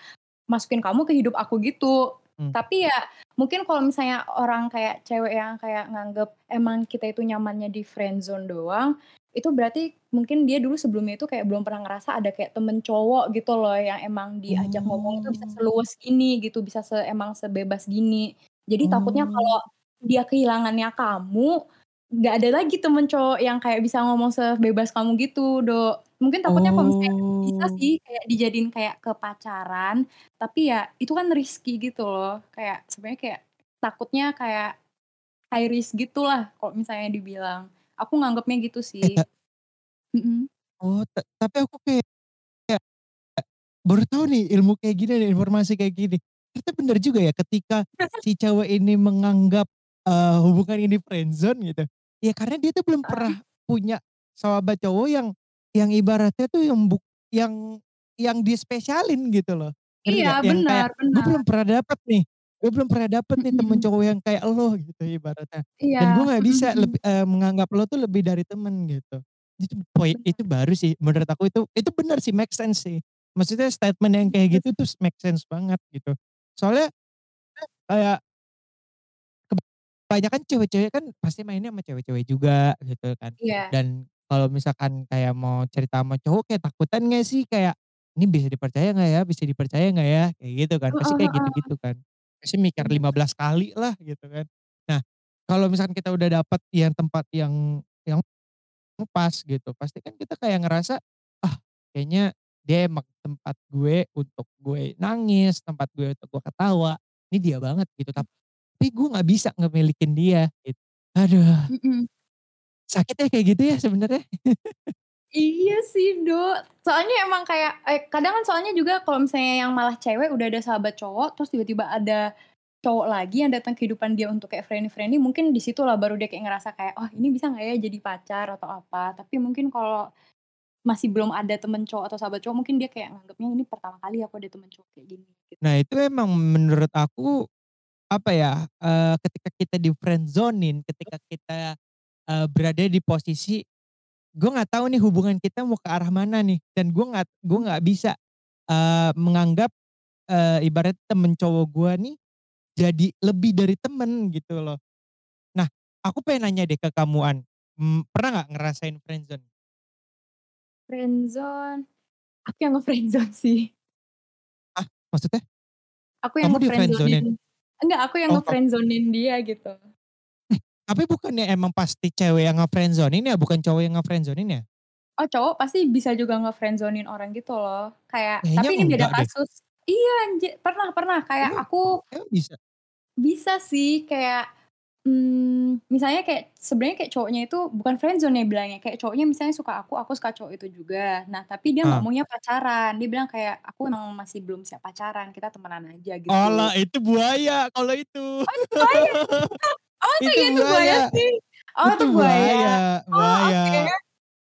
Speaker 2: masukin kamu ke hidup aku gitu.
Speaker 1: Mmm.
Speaker 2: Tapi ya mungkin kalau misalnya orang kayak cewek yang kayak nganggep emang kita itu nyamannya di friendzone doang, itu berarti mungkin dia dulu sebelumnya itu kayak belum pernah ngerasa ada kayak temen cowok gitu loh, yang emang diajak ngomong itu bisa
Speaker 1: Oh.
Speaker 2: seluas ini gitu, bisa se emang sebebas gini. Jadi takutnya
Speaker 1: Oh.
Speaker 2: kalau dia kehilangannya kamu, nggak ada lagi temen cowok yang kayak bisa ngomong sebebas kamu gitu, Do. Mungkin takutnya kalau misalnya bisa
Speaker 1: Oh.
Speaker 2: sih kayak dijadiin kayak ke pacaran, tapi ya itu kan risky gitu loh, kayak sebenarnya kayak takutnya kayak high risk gitulah kalau misalnya dibilang. Aku nganggepnya gitu
Speaker 1: Eh,
Speaker 2: sih.
Speaker 1: ta
Speaker 2: Mhm.
Speaker 1: Oh, ta tapi aku kayak kayak baru tahu nih ilmu kayak gini nih, informasi kayak gini. Ternyata bener juga ya ketika si cewek ini menganggap, eee, hubungan ini friendzone gitu, ya karena dia tuh belum
Speaker 2: Heeh.
Speaker 1: pernah punya sahabat cowok yang yang ibaratnya tuh yang buk yang yang dispesialin gitu loh,
Speaker 2: Iya,
Speaker 1: kayak,
Speaker 2: benar
Speaker 1: "Gue belum
Speaker 2: benar.
Speaker 1: pernah dapet nih, gue belum pernah dapet nih temen cowok yang kayak elo," gitu ibaratnya. Dan gue
Speaker 2: Iya, mhm
Speaker 1: bisa
Speaker 2: mhm.
Speaker 1: lebi eee, menganggap lo tuh lebih dari temen gitu. Itu poi
Speaker 2: Benar.
Speaker 1: itu baru sih menurut aku itu itu bener sih, make sense sih. Maksudnya statement yang kayak gitu tuh make sense banget gitu. Soalnya kayak kebanyakan cewek-cewek kan pasti mainnya sama cewek-cewek juga gitu kan.
Speaker 2: Iya.
Speaker 1: Dan kalau misalkan kayak mau cerita sama cowok kayak takutan nggak sih? Kayak, "Ini bisa dipercaya nggak ya bisa dipercaya nggak ya?" Kayak gitu kan, pasti kayak gitu-gitu kan. Pasti mikir
Speaker 2: Bener.
Speaker 1: 15 kali lah gitu kan. Nah, kalau misalkan kita udah dapet yang tempat yang yang pas gitu. Pasti kan kita kayak ngerasa, ah kayaknya dia emang tempat gue untuk gue nangis, tempat gue untuk gue ketawa, ini dia banget gitu. Tapi gue nggak bisa ngemilikin dia gitu. Aduh. Sakit ya kayak gitu ya sebenarnya.
Speaker 2: Iya sih, Do. Soalnya emang kayak eh, kadang kan soalnya juga kalau misalnya yang malah cewek udah ada sahabat cowok, terus tiba-tiba ada cowok lagi yang datang kehidupan dia untuk kayak friendly-friendly, mungkin di situlah baru dia kayak ngerasa kayak, "Oh, ini bisa nggak ya jadi pacar atau apa?" Tapi mungkin kalau masih belum ada temen cowok atau sahabat cowok, mungkin dia kayak nganggepnya ini pertama kali aku ada temen cowok kayak gini, gitu.
Speaker 1: Nah itu emang menurut aku, apa ya, eee, ketika kita di-friend-zone-in, ketika kita, eee, berada di posisi, gue nggak tahu nih hubungan kita mau ke arah mana nih, dan gue nggak gue nggak bisa, eee, menganggap, eee, ibarat temen cowok gue nih, jadi lebih dari temen gitu loh. Nah, aku pengen nanya deh ke kamu, An, mmm, pernah nggak ngerasain friendzone?
Speaker 2: Friendzone, aku yang nge-friendzone sih.
Speaker 1: Ah, maksudnya?
Speaker 2: Aku yang nge-friend-zone-in enggak, aku yang
Speaker 1: Oh,
Speaker 2: nge-friend-zone-in dia gitu.
Speaker 1: Tapi bukannya emang pasti cewek yang nge-friend-zone-in ya, bukan cowok yang nge-friend-zone-in ya?
Speaker 2: Oh, cowok pasti bisa juga nge-friend-zone-in orang gitu loh. Kayak
Speaker 1: Kayaknya
Speaker 2: tapi ini beda
Speaker 1: enggak deh.
Speaker 2: kasus. Iya, anji pernah pernah, kayak
Speaker 1: Emang
Speaker 2: aku
Speaker 1: emang bisa?
Speaker 2: bisa sih, kayak, mmm, misalnya kayak sebenarnya kayak cowoknya itu bukan friendzone ya bilangnya, kayak cowoknya misalnya suka aku, aku suka cowok itu juga. Nah, tapi dia nggak
Speaker 1: Ah.
Speaker 2: maunya pacaran, dia bilang kayak, "Aku emang masih belum siap pacaran, kita temenan aja," gitu.
Speaker 1: Alah itu buaya kalau itu.
Speaker 2: Oh itu buaya? Oh
Speaker 1: Itu
Speaker 2: iya itu buaya
Speaker 1: buaya
Speaker 2: sih? Oh
Speaker 1: itu
Speaker 2: itu buaya.
Speaker 1: buaya
Speaker 2: Oh
Speaker 1: buaya.
Speaker 2: oke.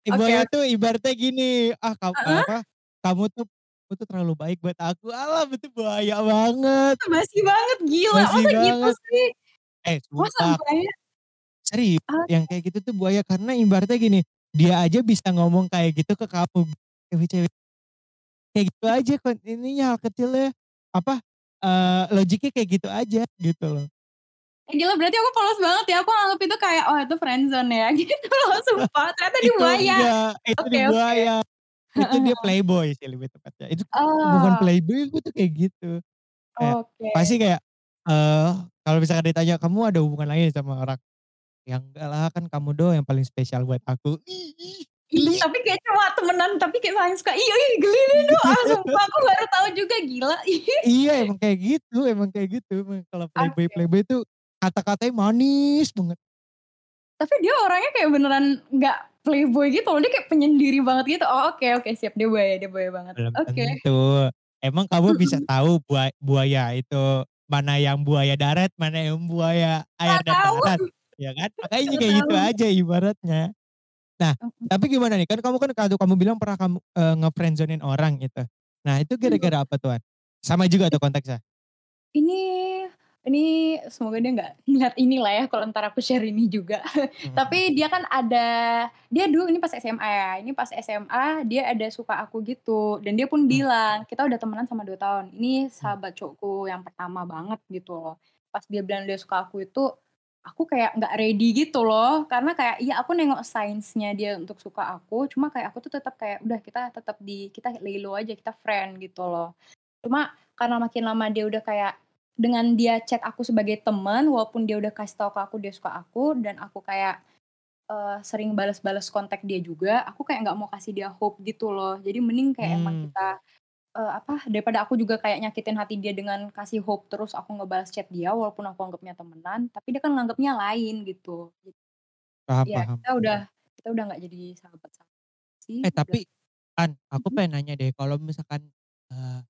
Speaker 1: Eh,
Speaker 2: Oke
Speaker 1: buaya
Speaker 2: oke.
Speaker 1: tuh ibaratnya gini, "Ah kam
Speaker 2: Heeh?
Speaker 1: apa, kamu tuh kamu tuh terlalu baik buat aku." Alah itu buaya banget.
Speaker 2: Basi banget, gila,
Speaker 1: Basi
Speaker 2: masa gitu
Speaker 1: banget.
Speaker 2: sih?
Speaker 1: Eh,
Speaker 2: Masa
Speaker 1: sumpah serius, yang
Speaker 2: Oke.
Speaker 1: kayak gitu tuh buaya, karena ibaratnya gini, dia aja bisa ngomong kayak gitu ke kamu, cewek-cewek kayak gitu aja ininya, hal kecilnya, apa, eee, logiknya kayak gitu aja, gitu loh.
Speaker 2: Eh, gila berarti aku polos banget ya, aku nganggep itu kayak, oh itu friendzone ya, gitu loh sumpah, ternyata
Speaker 1: Itu
Speaker 2: buaya.
Speaker 1: itu
Speaker 2: Oke
Speaker 1: dia
Speaker 2: oke.
Speaker 1: buaya. Itu
Speaker 2: Heeh
Speaker 1: dia playboy sih lebih tepatnya. Itu
Speaker 2: Oh.
Speaker 1: playboy gue tuh kayak gitu. Kayak
Speaker 2: Oke.
Speaker 1: pasti kayak, eee, kalau misalkan ditanya, "Kamu ada hubungan lain sama orang?" "Ya enggak lah, kan kamu doang yang paling spesial buat aku." Ih geli.
Speaker 2: tapi kayak cuma temenan, tapi kayak saling suka, ih ih geli deh, Du, ah sumpah aku baru tahu juga, gila.
Speaker 1: Iya emang kayak gitu emang kayak gitu, emang kalau
Speaker 2: Oke.
Speaker 1: playboy-playboy tuh kata-katanya manis banget.
Speaker 2: Tapi dia orangnya kayak beneran nggak playboy gitu loh, dia kayak penyendiri banget gitu. Oh oke oke siap, dia buaya dia buaya banget. Oke.
Speaker 1: tentu. Emang kamu bisa tahu bua buaya itu mana yang buaya darat, mana yang buaya air dan darat, ya kan? Makanya kayak gitu aja ibaratnya. Nah, tapi gimana nih, kan kamu kan kadu kamu bilang pernah kamu, eee, nge-friend-zone-in orang gitu. Nah itu gara-gara apa tuh, An? Sama juga tuh konteksnya?
Speaker 2: Ini ini semoga dia nggak ngeliat ini lah ya kalau entar aku share ini juga.
Speaker 1: Mhm mhm.
Speaker 2: Tapi dia kan ada dia dulu ini pas SMA ya, ini pas SMA dia ada suka aku gitu, dan dia pun
Speaker 1: Mmm.
Speaker 2: bilang, kita udah temenan selama 2 tahun, ini
Speaker 1: Mmm.
Speaker 2: sahabat cowokku yang pertama banget gitu loh. Pas dia bilang dia suka aku itu, aku kayak nggak ready gitu loh, karena kayak iya aku nengok signs-nya dia untuk suka aku, cuma kayak aku tuh tetap kayak, udah kita tetap di kita lay low aja, kita friend gitu loh. Cuma karena makin lama dia udah kayak dengan dia chat aku sebagai teman, walaupun dia udah kasih tahu ke aku dia suka aku, dan aku kayak, eee, sering bales-bales kontak dia juga, aku kayak nggak mau kasih dia hope gitu loh. Jadi mending kayak emang
Speaker 1: Mmm.
Speaker 2: kita, eee, apa, daripada aku juga kayak nyakitin hati dia dengan kasih hope terus aku ngebales chat dia, walaupun aku anggapnya temenan, tapi dia kan nganggepnya lain gitu.
Speaker 1: Paham
Speaker 2: Ya
Speaker 1: paham.
Speaker 2: kita udah kita udah nggak jadi sahabat-sahabat sih,
Speaker 1: Eh
Speaker 2: udah
Speaker 1: tapi, An, aku
Speaker 2: mhm?
Speaker 1: pengen nanya deh, kalau misalkan, eee,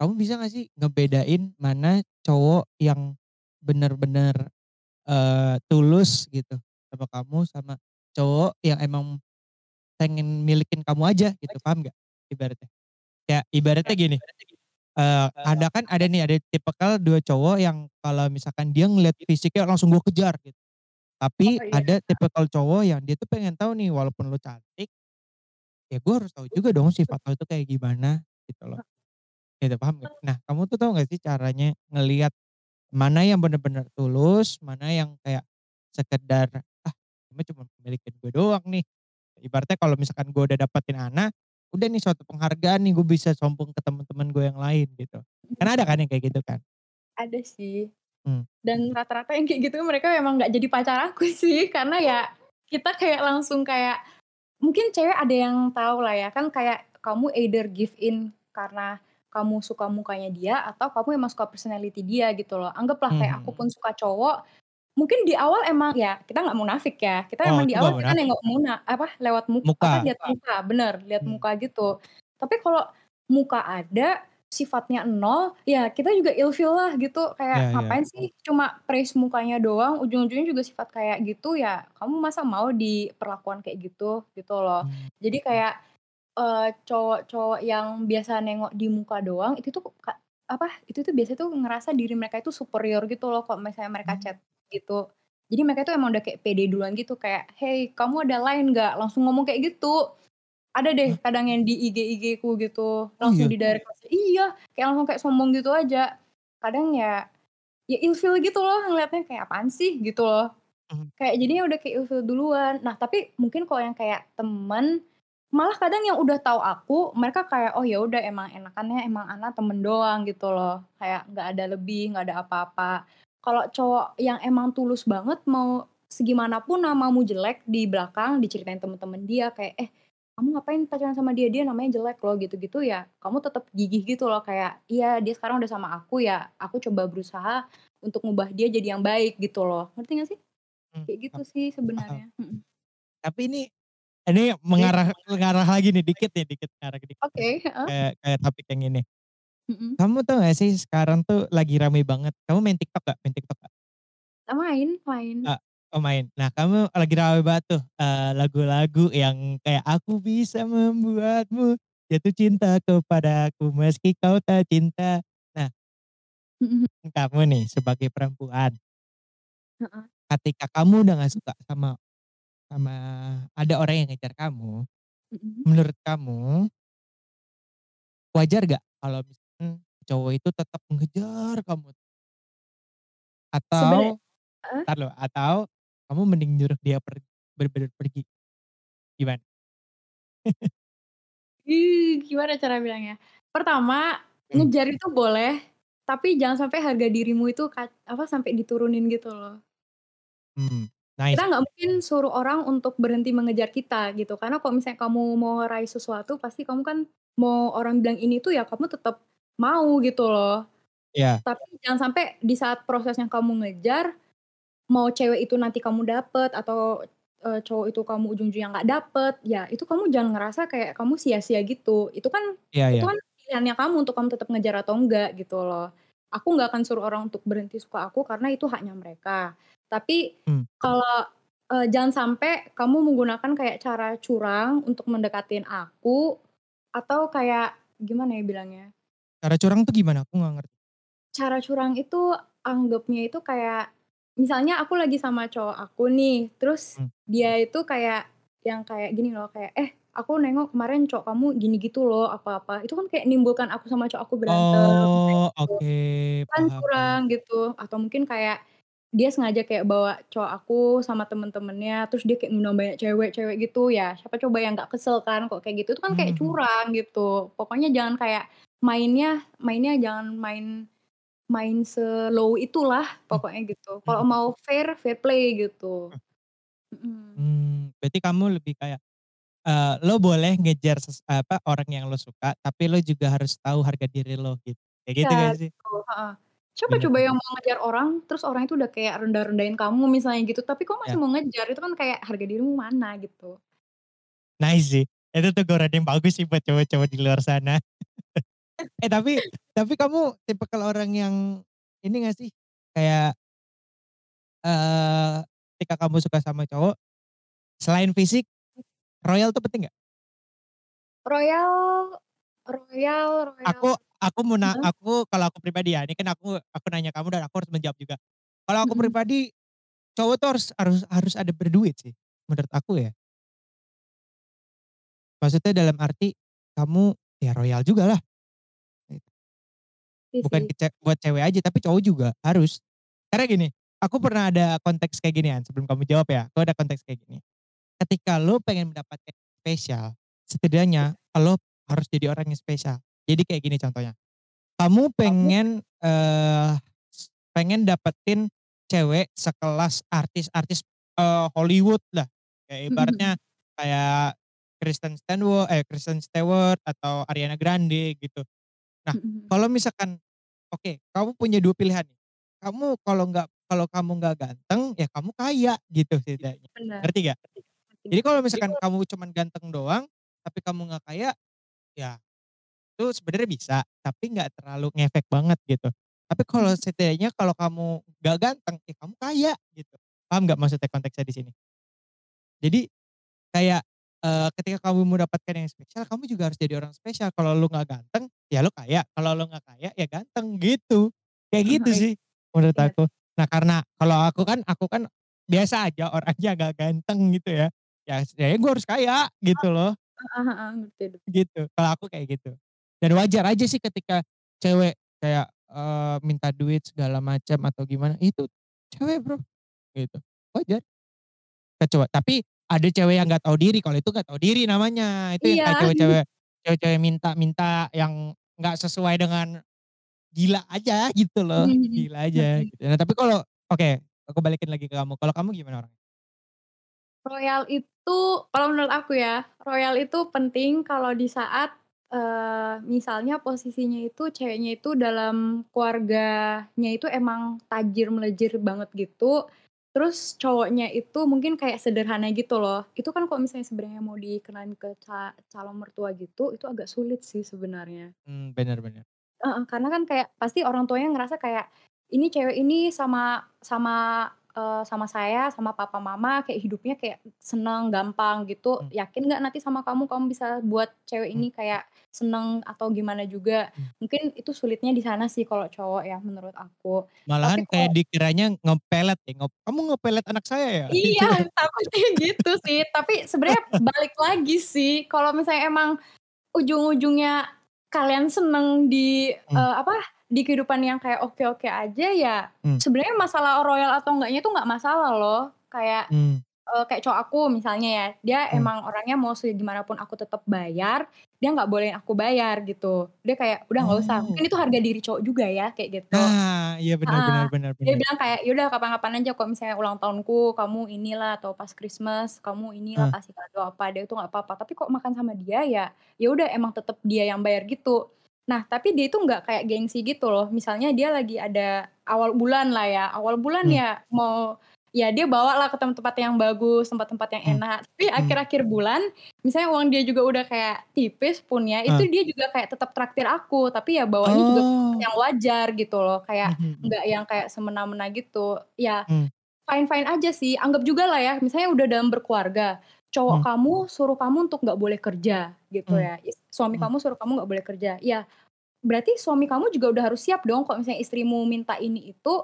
Speaker 1: kamu bisa nggak sih ngebedain mana cowok yang bener-bener, eee, tulus gitu sama kamu, sama cowok yang emang pengen milikin kamu aja gitu, paham nggak ibaratnya? Kayak ibaratnya gini, eee, ada kan ada nih, ada tipikal 2 cowok yang kalau misalkan dia ngelihat fisiknya langsung gue kejar gitu.
Speaker 2: Oh
Speaker 1: Tapi
Speaker 2: iya.
Speaker 1: ada tipikal cowok yang dia tuh pengen tahu nih walaupun lu cantik ya gue harus tahu juga dong sifat lo itu kayak gimana, gitu loh. Gitu, paham nggak? Nah kamu tuh tahu nggak sih caranya ngelihat mana yang bener-bener tulus, mana yang kayak sekedar, "Ah ini cuma milikin gue doang nih." Ibaratnya kalau misalkan gue udah dapetin Ana, udah nih suatu penghargaan nih, gue bisa sombong ke temen-temen gue yang lain gitu. Kan ada kan yang kayak gitu kan?
Speaker 2: Ada sih.
Speaker 1: Mmm.
Speaker 2: Dan rata-rata yang kayak gitu mereka memang nggak jadi pacar aku sih, karena ya kita kayak langsung kayak Mungkin cewek ada yang tahu lah ya, kan kayak kamu either give in karena kamu suka mukanya dia atau kamu emang suka personality dia gitu loh. Anggaplah kayak aku
Speaker 1: Mhm.
Speaker 2: pun suka cowok, mungkin di awal emang ya kita nggak munafik ya, kita
Speaker 1: Oh
Speaker 2: emang di awal kita nengok muna apa, lewat muk apa,
Speaker 1: Muka.
Speaker 2: lihat muka, bener, lihat
Speaker 1: Mhm.
Speaker 2: muka gitu. Tapi kalau muka ada, sifatnya nol, ya kita juga ilfeel lah gitu, kayak
Speaker 1: Iya iya.
Speaker 2: ngapain sih cuma praise mukanya doang, ujung-ujungnya juga sifat kayak gitu ya, kamu masa mau diperlakukan kayak gitu, gitu loh.
Speaker 1: Mmm,
Speaker 2: Jadi kayak, eee, cowok-cowok yang biasa nengok di muka doang, itu tuh ka apa, itu tuh biasanya tuh ngerasa diri mereka itu superior gitu loh kalau misalnya mereka
Speaker 1: Mmm.
Speaker 2: chat gitu. Jadi mereka itu emang udah kayak pede duluan gitu kayak, "Hey kamu ada line nggak?" Langsung ngomong kayak gitu. Ada deh kadang yang di IG-IG-ku gitu,
Speaker 1: Oh
Speaker 2: langsung
Speaker 1: iya?
Speaker 2: di-direct message iya, kayak langsung kayak sombong gitu aja. Kadang ya, ya ilfeel gitu loh ngelihatnya, kayak apaan sih gitu loh.
Speaker 1: Mhm.
Speaker 2: Kayak jadinya udah kayak ilfeel duluan. Nah tapi mungkin kalau yang kayak temen, malah kadang yang udah tahu aku, mereka kayak, "Oh ya udah emang enakannya emang Ana temen doang," gitu loh. Kayak nggak ada lebih, nggak ada apa-apa. Kalau cowok yang emang tulus banget mau segimanapun namamu jelek di belakang diceritain temen-temen dia kayak, "Eh kamu ngapain pacaran sama dia? Dia namanya jelek loh," gitu-gitu ya, kamu tetep gigih gitu loh kayak, "Iya dia sekarang udah sama aku ya, aku coba berusaha untuk ngubah dia jadi yang baik," gitu loh. Ngerti nggak sih?
Speaker 1: Mmm,
Speaker 2: Kayak gitu sih sebenarnya, mhm.
Speaker 1: Tapi ini ini mengarah mengarah lagi nih, dikit nih, dikit ngarah dikit ke
Speaker 2: Oke, heeh.
Speaker 1: ke ke topik yang ini.
Speaker 2: Mhm.
Speaker 1: Kamu tahu nggak sih sekarang tuh lagi rame banget kamu main TikTok nggak? Main TikTok nggak?
Speaker 2: E main main.
Speaker 1: Eee, oh main. Nah kamu lagi rame banget tuh, eee, lagu-lagu yang kayak, aku bisa membuatmu jatuh cinta kepadaku meski kau tak cinta. Nah
Speaker 2: Mhm.
Speaker 1: kamu nih sebagai perempuan
Speaker 2: Heeh.
Speaker 1: ketika kamu udah nggak suka sama sama ada orang yang ngejar kamu,
Speaker 2: Mhm.
Speaker 1: menurut kamu wajar nggak kalau misalkan cowok itu tetap mengejar kamu? Atau
Speaker 2: heeh?
Speaker 1: entar loh, atau kamu mending nyuruh dia per bener-bener pergi? Gimana?
Speaker 2: Ih, gimana cara bilangnya? Pertama,
Speaker 1: Mmm.
Speaker 2: ngejar itu boleh, tapi jangan sampai harga dirimu itu apa, sampai diturunin gitu loh.
Speaker 1: Mmm, nice.
Speaker 2: Kita nggak mungkin suruh orang untuk berhenti mengejar kita gitu, karena kalau misalnya kamu mau raih sesuatu pasti kamu kan mau orang bilang ini tuh ya kamu tetep mau gitu loh.
Speaker 1: Iya.
Speaker 2: Tapi jangan sampai di saat prosesnya kamu ngejar, mau cewek itu nanti kamu dapet atau, eee, cowok itu kamu ujung-ujungnya nggak dapet, ya itu kamu jangan ngerasa kayak kamu sia-sia gitu. Itu kan
Speaker 1: Iya
Speaker 2: itu
Speaker 1: iya.
Speaker 2: kan pilihannya kamu untuk kamu tetap ngejar atau enggak gitu loh. Aku nggak akan suruh orang untuk berhenti suka aku karena itu haknya mereka. Tapi
Speaker 1: Mmm.
Speaker 2: kalau, eee, jangan sampai kamu menggunakan kayak cara curang untuk mendekatin aku, atau kayak gimana ya bilangnya?
Speaker 1: Cara curang tuh gimana? Aku nggak ngerti.
Speaker 2: Cara curang itu anggapnya itu kayak, misalnya aku lagi sama cowok aku nih, terus
Speaker 1: Mmm.
Speaker 2: dia itu kayak yang kayak gini loh, kayak, "Eh aku nengok kemarin cowok kamu gini gitu loh, apa-apa." Itu kan kayak menimbulkan aku sama cowok aku berantem,
Speaker 1: Oh,
Speaker 2: gitu.
Speaker 1: oke,
Speaker 2: Kan
Speaker 1: paham
Speaker 2: curang
Speaker 1: paham.
Speaker 2: gitu, atau mungkin kayak dia sengaja kayak bawa cowok aku sama temen-temennya, terus dia kayak ngundang banyak cewek-cewek gitu, ya siapa coba yang nggak kesel kan kalau kayak gitu, itu kan kayak
Speaker 1: Mhm.
Speaker 2: curang gitu. Pokoknya jangan kayak mainnya mainnya jangan main main se-low itulah pokoknya gitu. Kalau
Speaker 1: mhm.
Speaker 2: mau fair, fair play gitu.
Speaker 1: Mmm, berarti kamu lebih kayak, eee, lo boleh ngejar ses apa, orang yang lo suka, tapi lo juga harus tahu harga diri lo gitu, kayak gitu gak sih?
Speaker 2: gitu, heeh. Siapa
Speaker 1: Bener
Speaker 2: coba yang mau ngejar orang, terus orang itu udah kayak rendah-rendahin kamu misalnya gitu, tapi kok masih
Speaker 1: Iya.
Speaker 2: mau ngejar, itu kan kayak harga dirimu mana gitu.
Speaker 1: Nice sih, itu teguran yang bagus sih buat cowok-cowok di luar sana. Eh tapi tapi kamu tipikal orang yang ini nggak sih, kayak eee, ketika kamu suka sama cowok, selain fisik, royal tuh penting nggak?
Speaker 2: Royal royal royal
Speaker 1: Aku aku mau na aku kalau aku pribadi ya, ini kan aku aku nanya kamu dan aku harus menjawab juga. Kalau aku
Speaker 2: Mhm.
Speaker 1: pribadi, cowok tuh harus harus harus ada berduit sih, menurut aku ya. Maksudnya dalam arti, kamu ya royal jugalah. Gitu.
Speaker 2: Iya
Speaker 1: Bukan
Speaker 2: sih.
Speaker 1: ke ce buat cewek aja, tapi cowok juga, harus. Karena gini, aku pernah ada konteks kayak ginian, sebelum kamu jawab ya, aku ada konteks kayak gini. Ketika lo pengen mendapatkan spesial, setidaknya lo harus jadi orang yang spesial. Jadi kayak gini contohnya, kamu
Speaker 2: Kamu
Speaker 1: pengen, eee, s pengen dapetin cewek sekelas artis-artis, eee, Hollywood lah, kayak ibaratnya kayak Kristen Stenwo eh, Kristen Stewart atau Ariana Grande gitu. Nah, kalau misalkan oke, kamu punya 2 pilihan nih. Kamu kalau nggak kalau kamu nggak ganteng, ya kamu kaya gitu setidaknya, ngerti?
Speaker 2: Ngerti.
Speaker 1: Jadi kalau misalkan kamu cuman ganteng doang, tapi kamu nggak kaya, ya itu sebenarnya bisa, tapi nggak terlalu ngefek banget gitu. Tapi kalau
Speaker 2: Mhm.
Speaker 1: setidaknya kalau kamu nggak ganteng, ya kamu kaya gitu. Paham nggak maksudnya konteksnya di sini? Jadi kayak, eee, ketika kamu mendapatkan yang spesial, kamu juga harus jadi orang spesial. Kalau lu nggak ganteng, ya lu kaya, kalau lu nggak kaya, ya ganteng gitu. Kayak gitu
Speaker 2: iya.
Speaker 1: sih menurut
Speaker 2: ngerti.
Speaker 1: aku. Nah karena kalau aku kan aku kan biasa aja orangnya nggak ganteng gitu ya. Ya setidaknya gue harus kaya gitu loh.
Speaker 2: Ngerti ngerti.
Speaker 1: Gitu, kalau aku kayak gitu. Dan wajar aja sih ketika cewek kayak, eee, minta duit segala macam atau gimana, itu cewek Bro, gitu. Wajar. Kecua tapi ada cewek yang nggak tahu diri, kalau itu nggak tahu diri namanya. Itu yang
Speaker 2: Iya.
Speaker 1: cewek-cewek cewek-cewek minta-minta yang nggak sesuai dengan gila aja gitu loh,
Speaker 2: Mhm mhm.
Speaker 1: gila aja
Speaker 2: Ngerti.
Speaker 1: gitu. Nah tapi kalau oke, aku balikin lagi ke kamu, kalau kamu gimana orangnya?
Speaker 2: Royal itu kalau menurut aku ya, royal itu penting kalau di saat, eee, misalnya posisinya itu ceweknya itu dalam keluarganya itu emang tajir melejir banget gitu, terus cowoknya itu mungkin kayak sederhana gitu loh. Itu kan kalau misalnya sebenarnya mau dikenalin ke ca calon mertua gitu, itu agak sulit sih sebenarnya.
Speaker 1: Mmm, bener bener.
Speaker 2: Heeh, karena kan kayak pasti orang tuanya ngerasa kayak, ini cewek ini sama sama, eee, sama saya, sama papa mama kayak hidupnya kayak seneng, gampang gitu.
Speaker 1: Mmm.
Speaker 2: Yakin nggak nanti sama kamu, kamu bisa buat cewek ini kayak seneng atau gimana juga.
Speaker 1: Mmm.
Speaker 2: Mungkin itu sulitnya di sana sih kalau cowok ya menurut aku. Tapi
Speaker 1: Malahan kayak
Speaker 2: kalau
Speaker 1: dikiranya nge-pelet ya, ngep "Kamu nge-pelet anak saya ya?"
Speaker 2: Iya,
Speaker 1: Gitu
Speaker 2: takutnya gitu sih. Tapi sebenarnya balik lagi sih, kalau misalnya emang ujung-ujungnya kalian seneng di,
Speaker 1: Mmm.
Speaker 2: eee, apa, di kehidupan yang kayak oke-oke aja ya,
Speaker 1: Mmm.
Speaker 2: sebenarnya masalah royal atau enggaknya itu nggak masalah loh. Kayak,
Speaker 1: Mmm.
Speaker 2: eee, kayak cowok aku misalnya ya, dia
Speaker 1: Mmm.
Speaker 2: emang orangnya mau segimanapun aku tetep bayar, dia nggak bolehin aku bayar gitu. Dia kayak, "Udah nggak usah."
Speaker 1: Oh.
Speaker 2: Mungkin itu harga diri cowok juga ya, kayak gitu.
Speaker 1: Nah, iya bener
Speaker 2: Heeh,
Speaker 1: bener bener
Speaker 2: dia
Speaker 1: bener.
Speaker 2: bilang kayak, "Ya udah kapan-kapan aja kalau misalnya ulang tahunku, kamu inilah atau pas Christmas kamu inilah
Speaker 1: Heeh.
Speaker 2: kasih kado apa." Dia itu nggak apa-apa. Tapi kok makan sama dia ya, ya udah emang tetep dia yang bayar gitu. Nah, tapi dia itu nggak kayak gengsi gitu loh. Misalnya dia lagi ada awal bulan lah ya, awal bulan
Speaker 1: Mmm.
Speaker 2: ya mau ya dia bawalah ke tempat-tempat yang bagus, tempat-tempat yang
Speaker 1: Mmm.
Speaker 2: enak. Tapi
Speaker 1: Mmm.
Speaker 2: akhir-akhir bulan, misalnya uang dia juga udah kayak tipis pun ya, itu
Speaker 1: Heeh.
Speaker 2: dia juga kayak tetep traktir aku, tapi ya bawanya juga
Speaker 1: Oh.
Speaker 2: yang wajar gitu loh. Kayak
Speaker 1: mhm.
Speaker 2: nggak yang kayak semena-mena gitu. Ya fine-fine aja sih. Anggap juga lah ya, misalnya udah dalam berkeluarga, cowok
Speaker 1: Mmm.
Speaker 2: kamu suruh kamu untuk nggak boleh kerja gitu
Speaker 1: Mmm.
Speaker 2: ya, suami
Speaker 1: Mmm.
Speaker 2: kamu suruh kamu nggak boleh kerja. Ya berarti suami kamu juga udah harus siap dong kalau misalnya istrimu minta ini itu,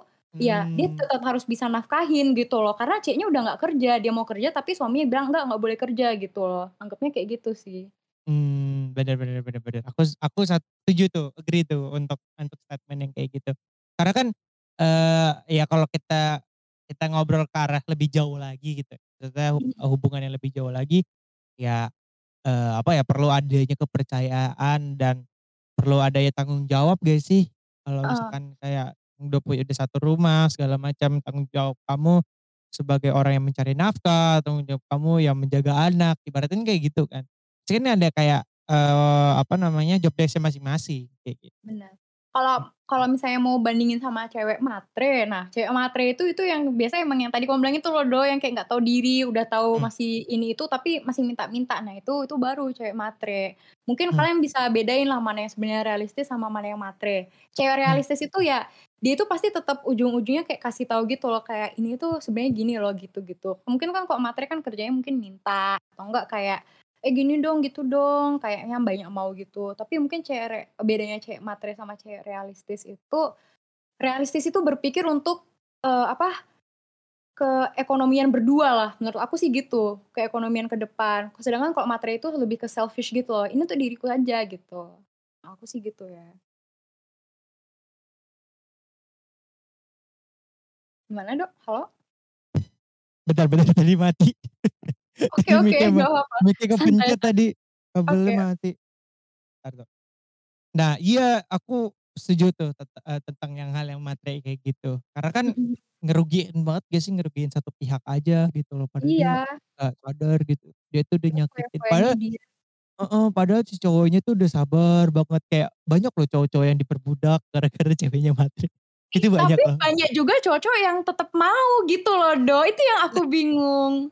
Speaker 2: ya dia
Speaker 1: Mmm.
Speaker 2: tetap harus bisa nafkahin gitu loh. Karena ceweknya udah nggak kerja, dia mau kerja tapi suaminya bilang, "Enggak, nggak boleh kerja." Gitu loh. Anggapnya kayak gitu sih.
Speaker 1: Mmm, bener bener bener bener. Aku aku setuju tuh, agree tuh untuk untuk statement yang kayak gitu. Karena kan, eee, ya kalau kita kita ngobrol ke arah lebih jauh lagi gitu, maksudnya hub
Speaker 2: Mhm.
Speaker 1: hubungan yang lebih jauh lagi, ya, eee, apa ya, perlu adanya kepercayaan dan perlu adanya tanggung jawab gak sih? Kalau
Speaker 2: Heeh.
Speaker 1: misalkan kayak udah punya udah satu rumah segala macam, tanggung jawab kamu sebagai orang yang mencari nafkah, tanggung jawab kamu yang menjaga anak, ibaratnya kayak gitu kan. Kan ada kayak, eee, apa namanya, job desk-nya masing-masing, kayak gitu.
Speaker 2: Bener. Kalau kalau misalnya mau bandingin sama cewek matre, nah cewek matre itu itu yang biasa emang yang tadi kamu bilang itu loh Do, yang kayak nggak tahu diri, udah tahu
Speaker 1: Mmm.
Speaker 2: masih ini itu tapi masih minta-minta. Nah itu itu baru cewek matre. Mungkin
Speaker 1: Mmm.
Speaker 2: kalian bisa bedain lah mana yang sebenarnya realistis sama mana yang matre. Cewek
Speaker 1: Mmm.
Speaker 2: realistis itu ya, dia itu pasti tetep ujung-ujungnya kayak kasih tahu gitu loh, kayak, "Ini tuh sebenarnya gini loh," gitu-gitu. Mungkin kan kalau matre kan kerjanya mungkin minta atau enggak kayak, "Eh gini dong, gitu dong," kayaknya banyak mau gitu. Tapi mungkin cewek bedanya cewek matre sama cewek realistis itu, realistis itu berpikir untuk, eee, apa, keekonomian berdua lah, menurut aku sih gitu, keekonomian ke depan. Sedangkan kalau matre itu lebih ke selfish gitu loh, "Ini untuk diriku aja," gitu. Aku sih gitu ya. Gimana Dok? Halo?
Speaker 1: Bentar bentar tadi mati.
Speaker 2: Oke
Speaker 1: Tadi
Speaker 2: oke,
Speaker 1: mic-nya
Speaker 2: nggak apa-apa.
Speaker 1: mic-nya
Speaker 2: Santai
Speaker 1: kepencet
Speaker 2: san
Speaker 1: tadi, kabelnya
Speaker 2: oke.
Speaker 1: mati. Nah iya, aku setuju tuh tet eee, tentang yang hal yang matre kayak gitu. Karena kan
Speaker 2: Mhm.
Speaker 1: ngerugiin banget gak sih, ngerugiin satu pihak aja gitu loh, padahal dia
Speaker 2: Iya.
Speaker 1: nggak sadar gitu. dia tuh udah nyakitin padahal
Speaker 2: dia.
Speaker 1: heeh, padahal si cowoknya tuh udah sabar banget kayak banyak loh cowok-cowok yang diperbudak gara-gara ceweknya matre.
Speaker 2: Ih,
Speaker 1: Itu banyak
Speaker 2: tapi
Speaker 1: banget.
Speaker 2: banyak juga cowok-cowok yang tetep mau gitu loh, Do, itu yang aku
Speaker 1: Nah
Speaker 2: bingung.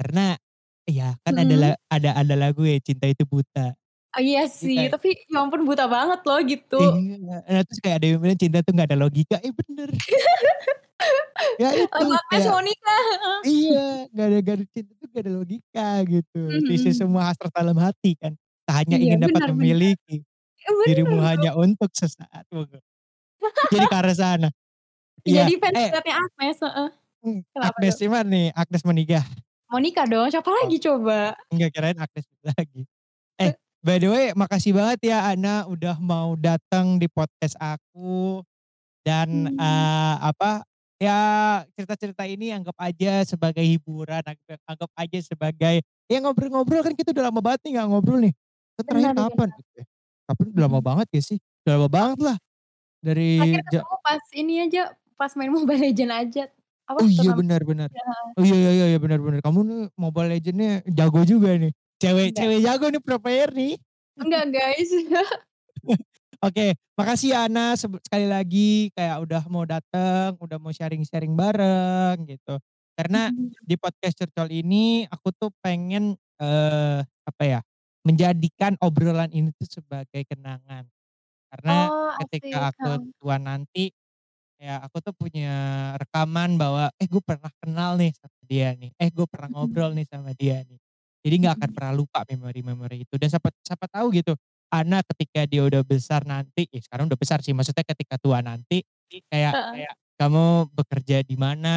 Speaker 1: Karena iya kan ada la
Speaker 2: Mhm.
Speaker 1: ada ada lagu ya, Cinta Itu Buta.
Speaker 2: Oh iya sih,
Speaker 1: kayak
Speaker 2: tapi ya ampun buta banget loh gitu.
Speaker 1: Iya, nah terus kayak ada yang bilang cinta tuh gak ada logika, eh bener. Ya itu
Speaker 2: Monica, heeh.
Speaker 1: iya, gak ada gak ada cinta tuh gak ada logika gitu.
Speaker 2: Mhm
Speaker 1: Seisi
Speaker 2: mhm.
Speaker 1: semua hasrat dalam hati kan, tak hanya
Speaker 2: Iya,
Speaker 1: ingin dapat
Speaker 2: bener bener.
Speaker 1: memiliki,
Speaker 2: Eh, bener
Speaker 1: dirimu
Speaker 2: tuh.
Speaker 1: hanya untuk sesaat. Jadi ke arah sana. Iya,
Speaker 2: Jadi fans
Speaker 1: eh
Speaker 2: Agnes, Kenapa,
Speaker 1: Agnes mana nih? Agnes Monica?
Speaker 2: Monica dong, siapa
Speaker 1: Oh,
Speaker 2: lagi coba?
Speaker 1: enggak kirain Agnes lagi. Eh, by the way makasih banget ya Ana udah mau datang di podcast aku dan,
Speaker 2: Mmm.
Speaker 1: eee, apa, ya cerita-cerita ini anggap aja sebagai hiburan, anggap anggap aja sebagai ya ngobrol-ngobrol kan kita udah lama banget nih gak ngobrol nih. Terakhir kapan gitu ya, kapan udah lama banget gak sih? Udah lama banget lah, dari ja
Speaker 2: ketemu pas ini aja, pas main Mobile Legends aja. Apa,
Speaker 1: Oh iya benar benar.
Speaker 2: iya, heeh.
Speaker 1: Oh iya iya iya, benar benar. Kamu nih Mobile Legends-nya jago juga nih. Cewek
Speaker 2: Enggak.
Speaker 1: cewek jago nih pro player nih.
Speaker 2: Enggak guys.
Speaker 1: Oke, makasih ya Ana sekali lagi kayak udah mau dateng, udah mau sharing-sharing bareng gitu. Karena
Speaker 2: Mhm.
Speaker 1: di podcast curcol ini aku tuh pengen, eee, apa ya, menjadikan obrolan ini tuh sebagai kenangan. Karena
Speaker 2: Oh asik,
Speaker 1: ketika aku tua nanti, ya aku tuh punya rekaman bahwa, eh gue pernah kenal nih sama dia nih, eh gue pernah ngobrol nih sama dia nih. Jadi gak akan pernah lupa memori-memori itu dan siapa siapa tahu gitu, Ana ketika dia udah besar nanti, eh sekarang udah besar sih, maksudnya ketika tua nanti, kayak kayak kamu bekerja di mana,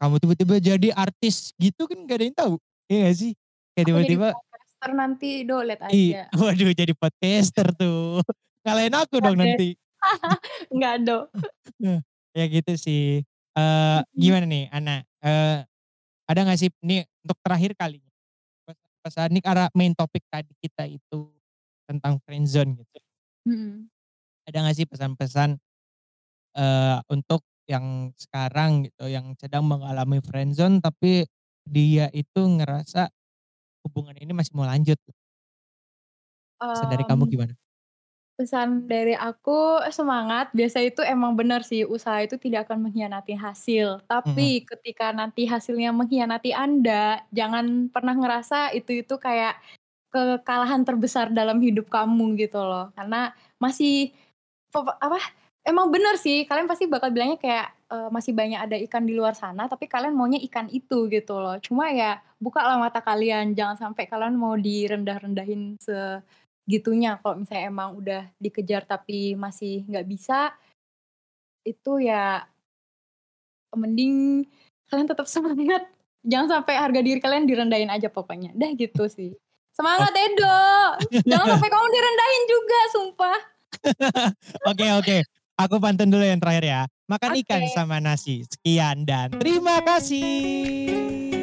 Speaker 1: kamu tiba-tiba jadi artis gitu kan gak ada yang tahu, iya gak sih? Kayak tiba-tiba
Speaker 2: podcaster nanti Do,
Speaker 1: I
Speaker 2: aja.
Speaker 1: waduh jadi podcaster tuh, ngalahin aku dong nanti.
Speaker 2: Enggak, Do.
Speaker 1: Ya gitu sih.
Speaker 2: Mhm.
Speaker 1: gimana nih Ana, eee, ada gak sih nih untuk terakhir kali, pesan-pesan nih karena main topik tadi kita itu tentang friendzone gitu.
Speaker 2: Mhm.
Speaker 1: Ada gak sih pesan-pesan, eee, untuk yang sekarang gitu, yang sedang mengalami friendzone tapi dia itu ngerasa hubungan ini masih mau lanjut? Pesan dari kamu gimana?
Speaker 2: Pesan dari aku semangat, biasa itu emang bener sih usaha itu tidak akan mengkhianati hasil.
Speaker 1: Mhm.
Speaker 2: Tapi ketika nanti hasilnya mengkhianati Anda, jangan pernah ngerasa itu itu kayak kekalahan terbesar dalam hidup kamu gitu loh. Karena masih apa, emang bener sih kalian pasti bakal bilangnya kayak, eee, masih banyak ada ikan di luar sana tapi kalian maunya ikan itu gitu loh. Cuma ya bukalah mata kalian, jangan sampai kalian mau direndah-rendahin segitunya kalau misalnya emang udah dikejar tapi masih nggak bisa itu ya mending kalian tetap semangat, jangan sampai harga diri kalian direndahin aja pokoknya, dah gitu sih. Semangat Edo, jangan sampai kamu direndahin juga sumpah.
Speaker 1: Oke oke, aku pantun dulu yang terakhir ya. Makan ikan
Speaker 2: Oke.
Speaker 1: sama nasi, sekian dan terima kasih.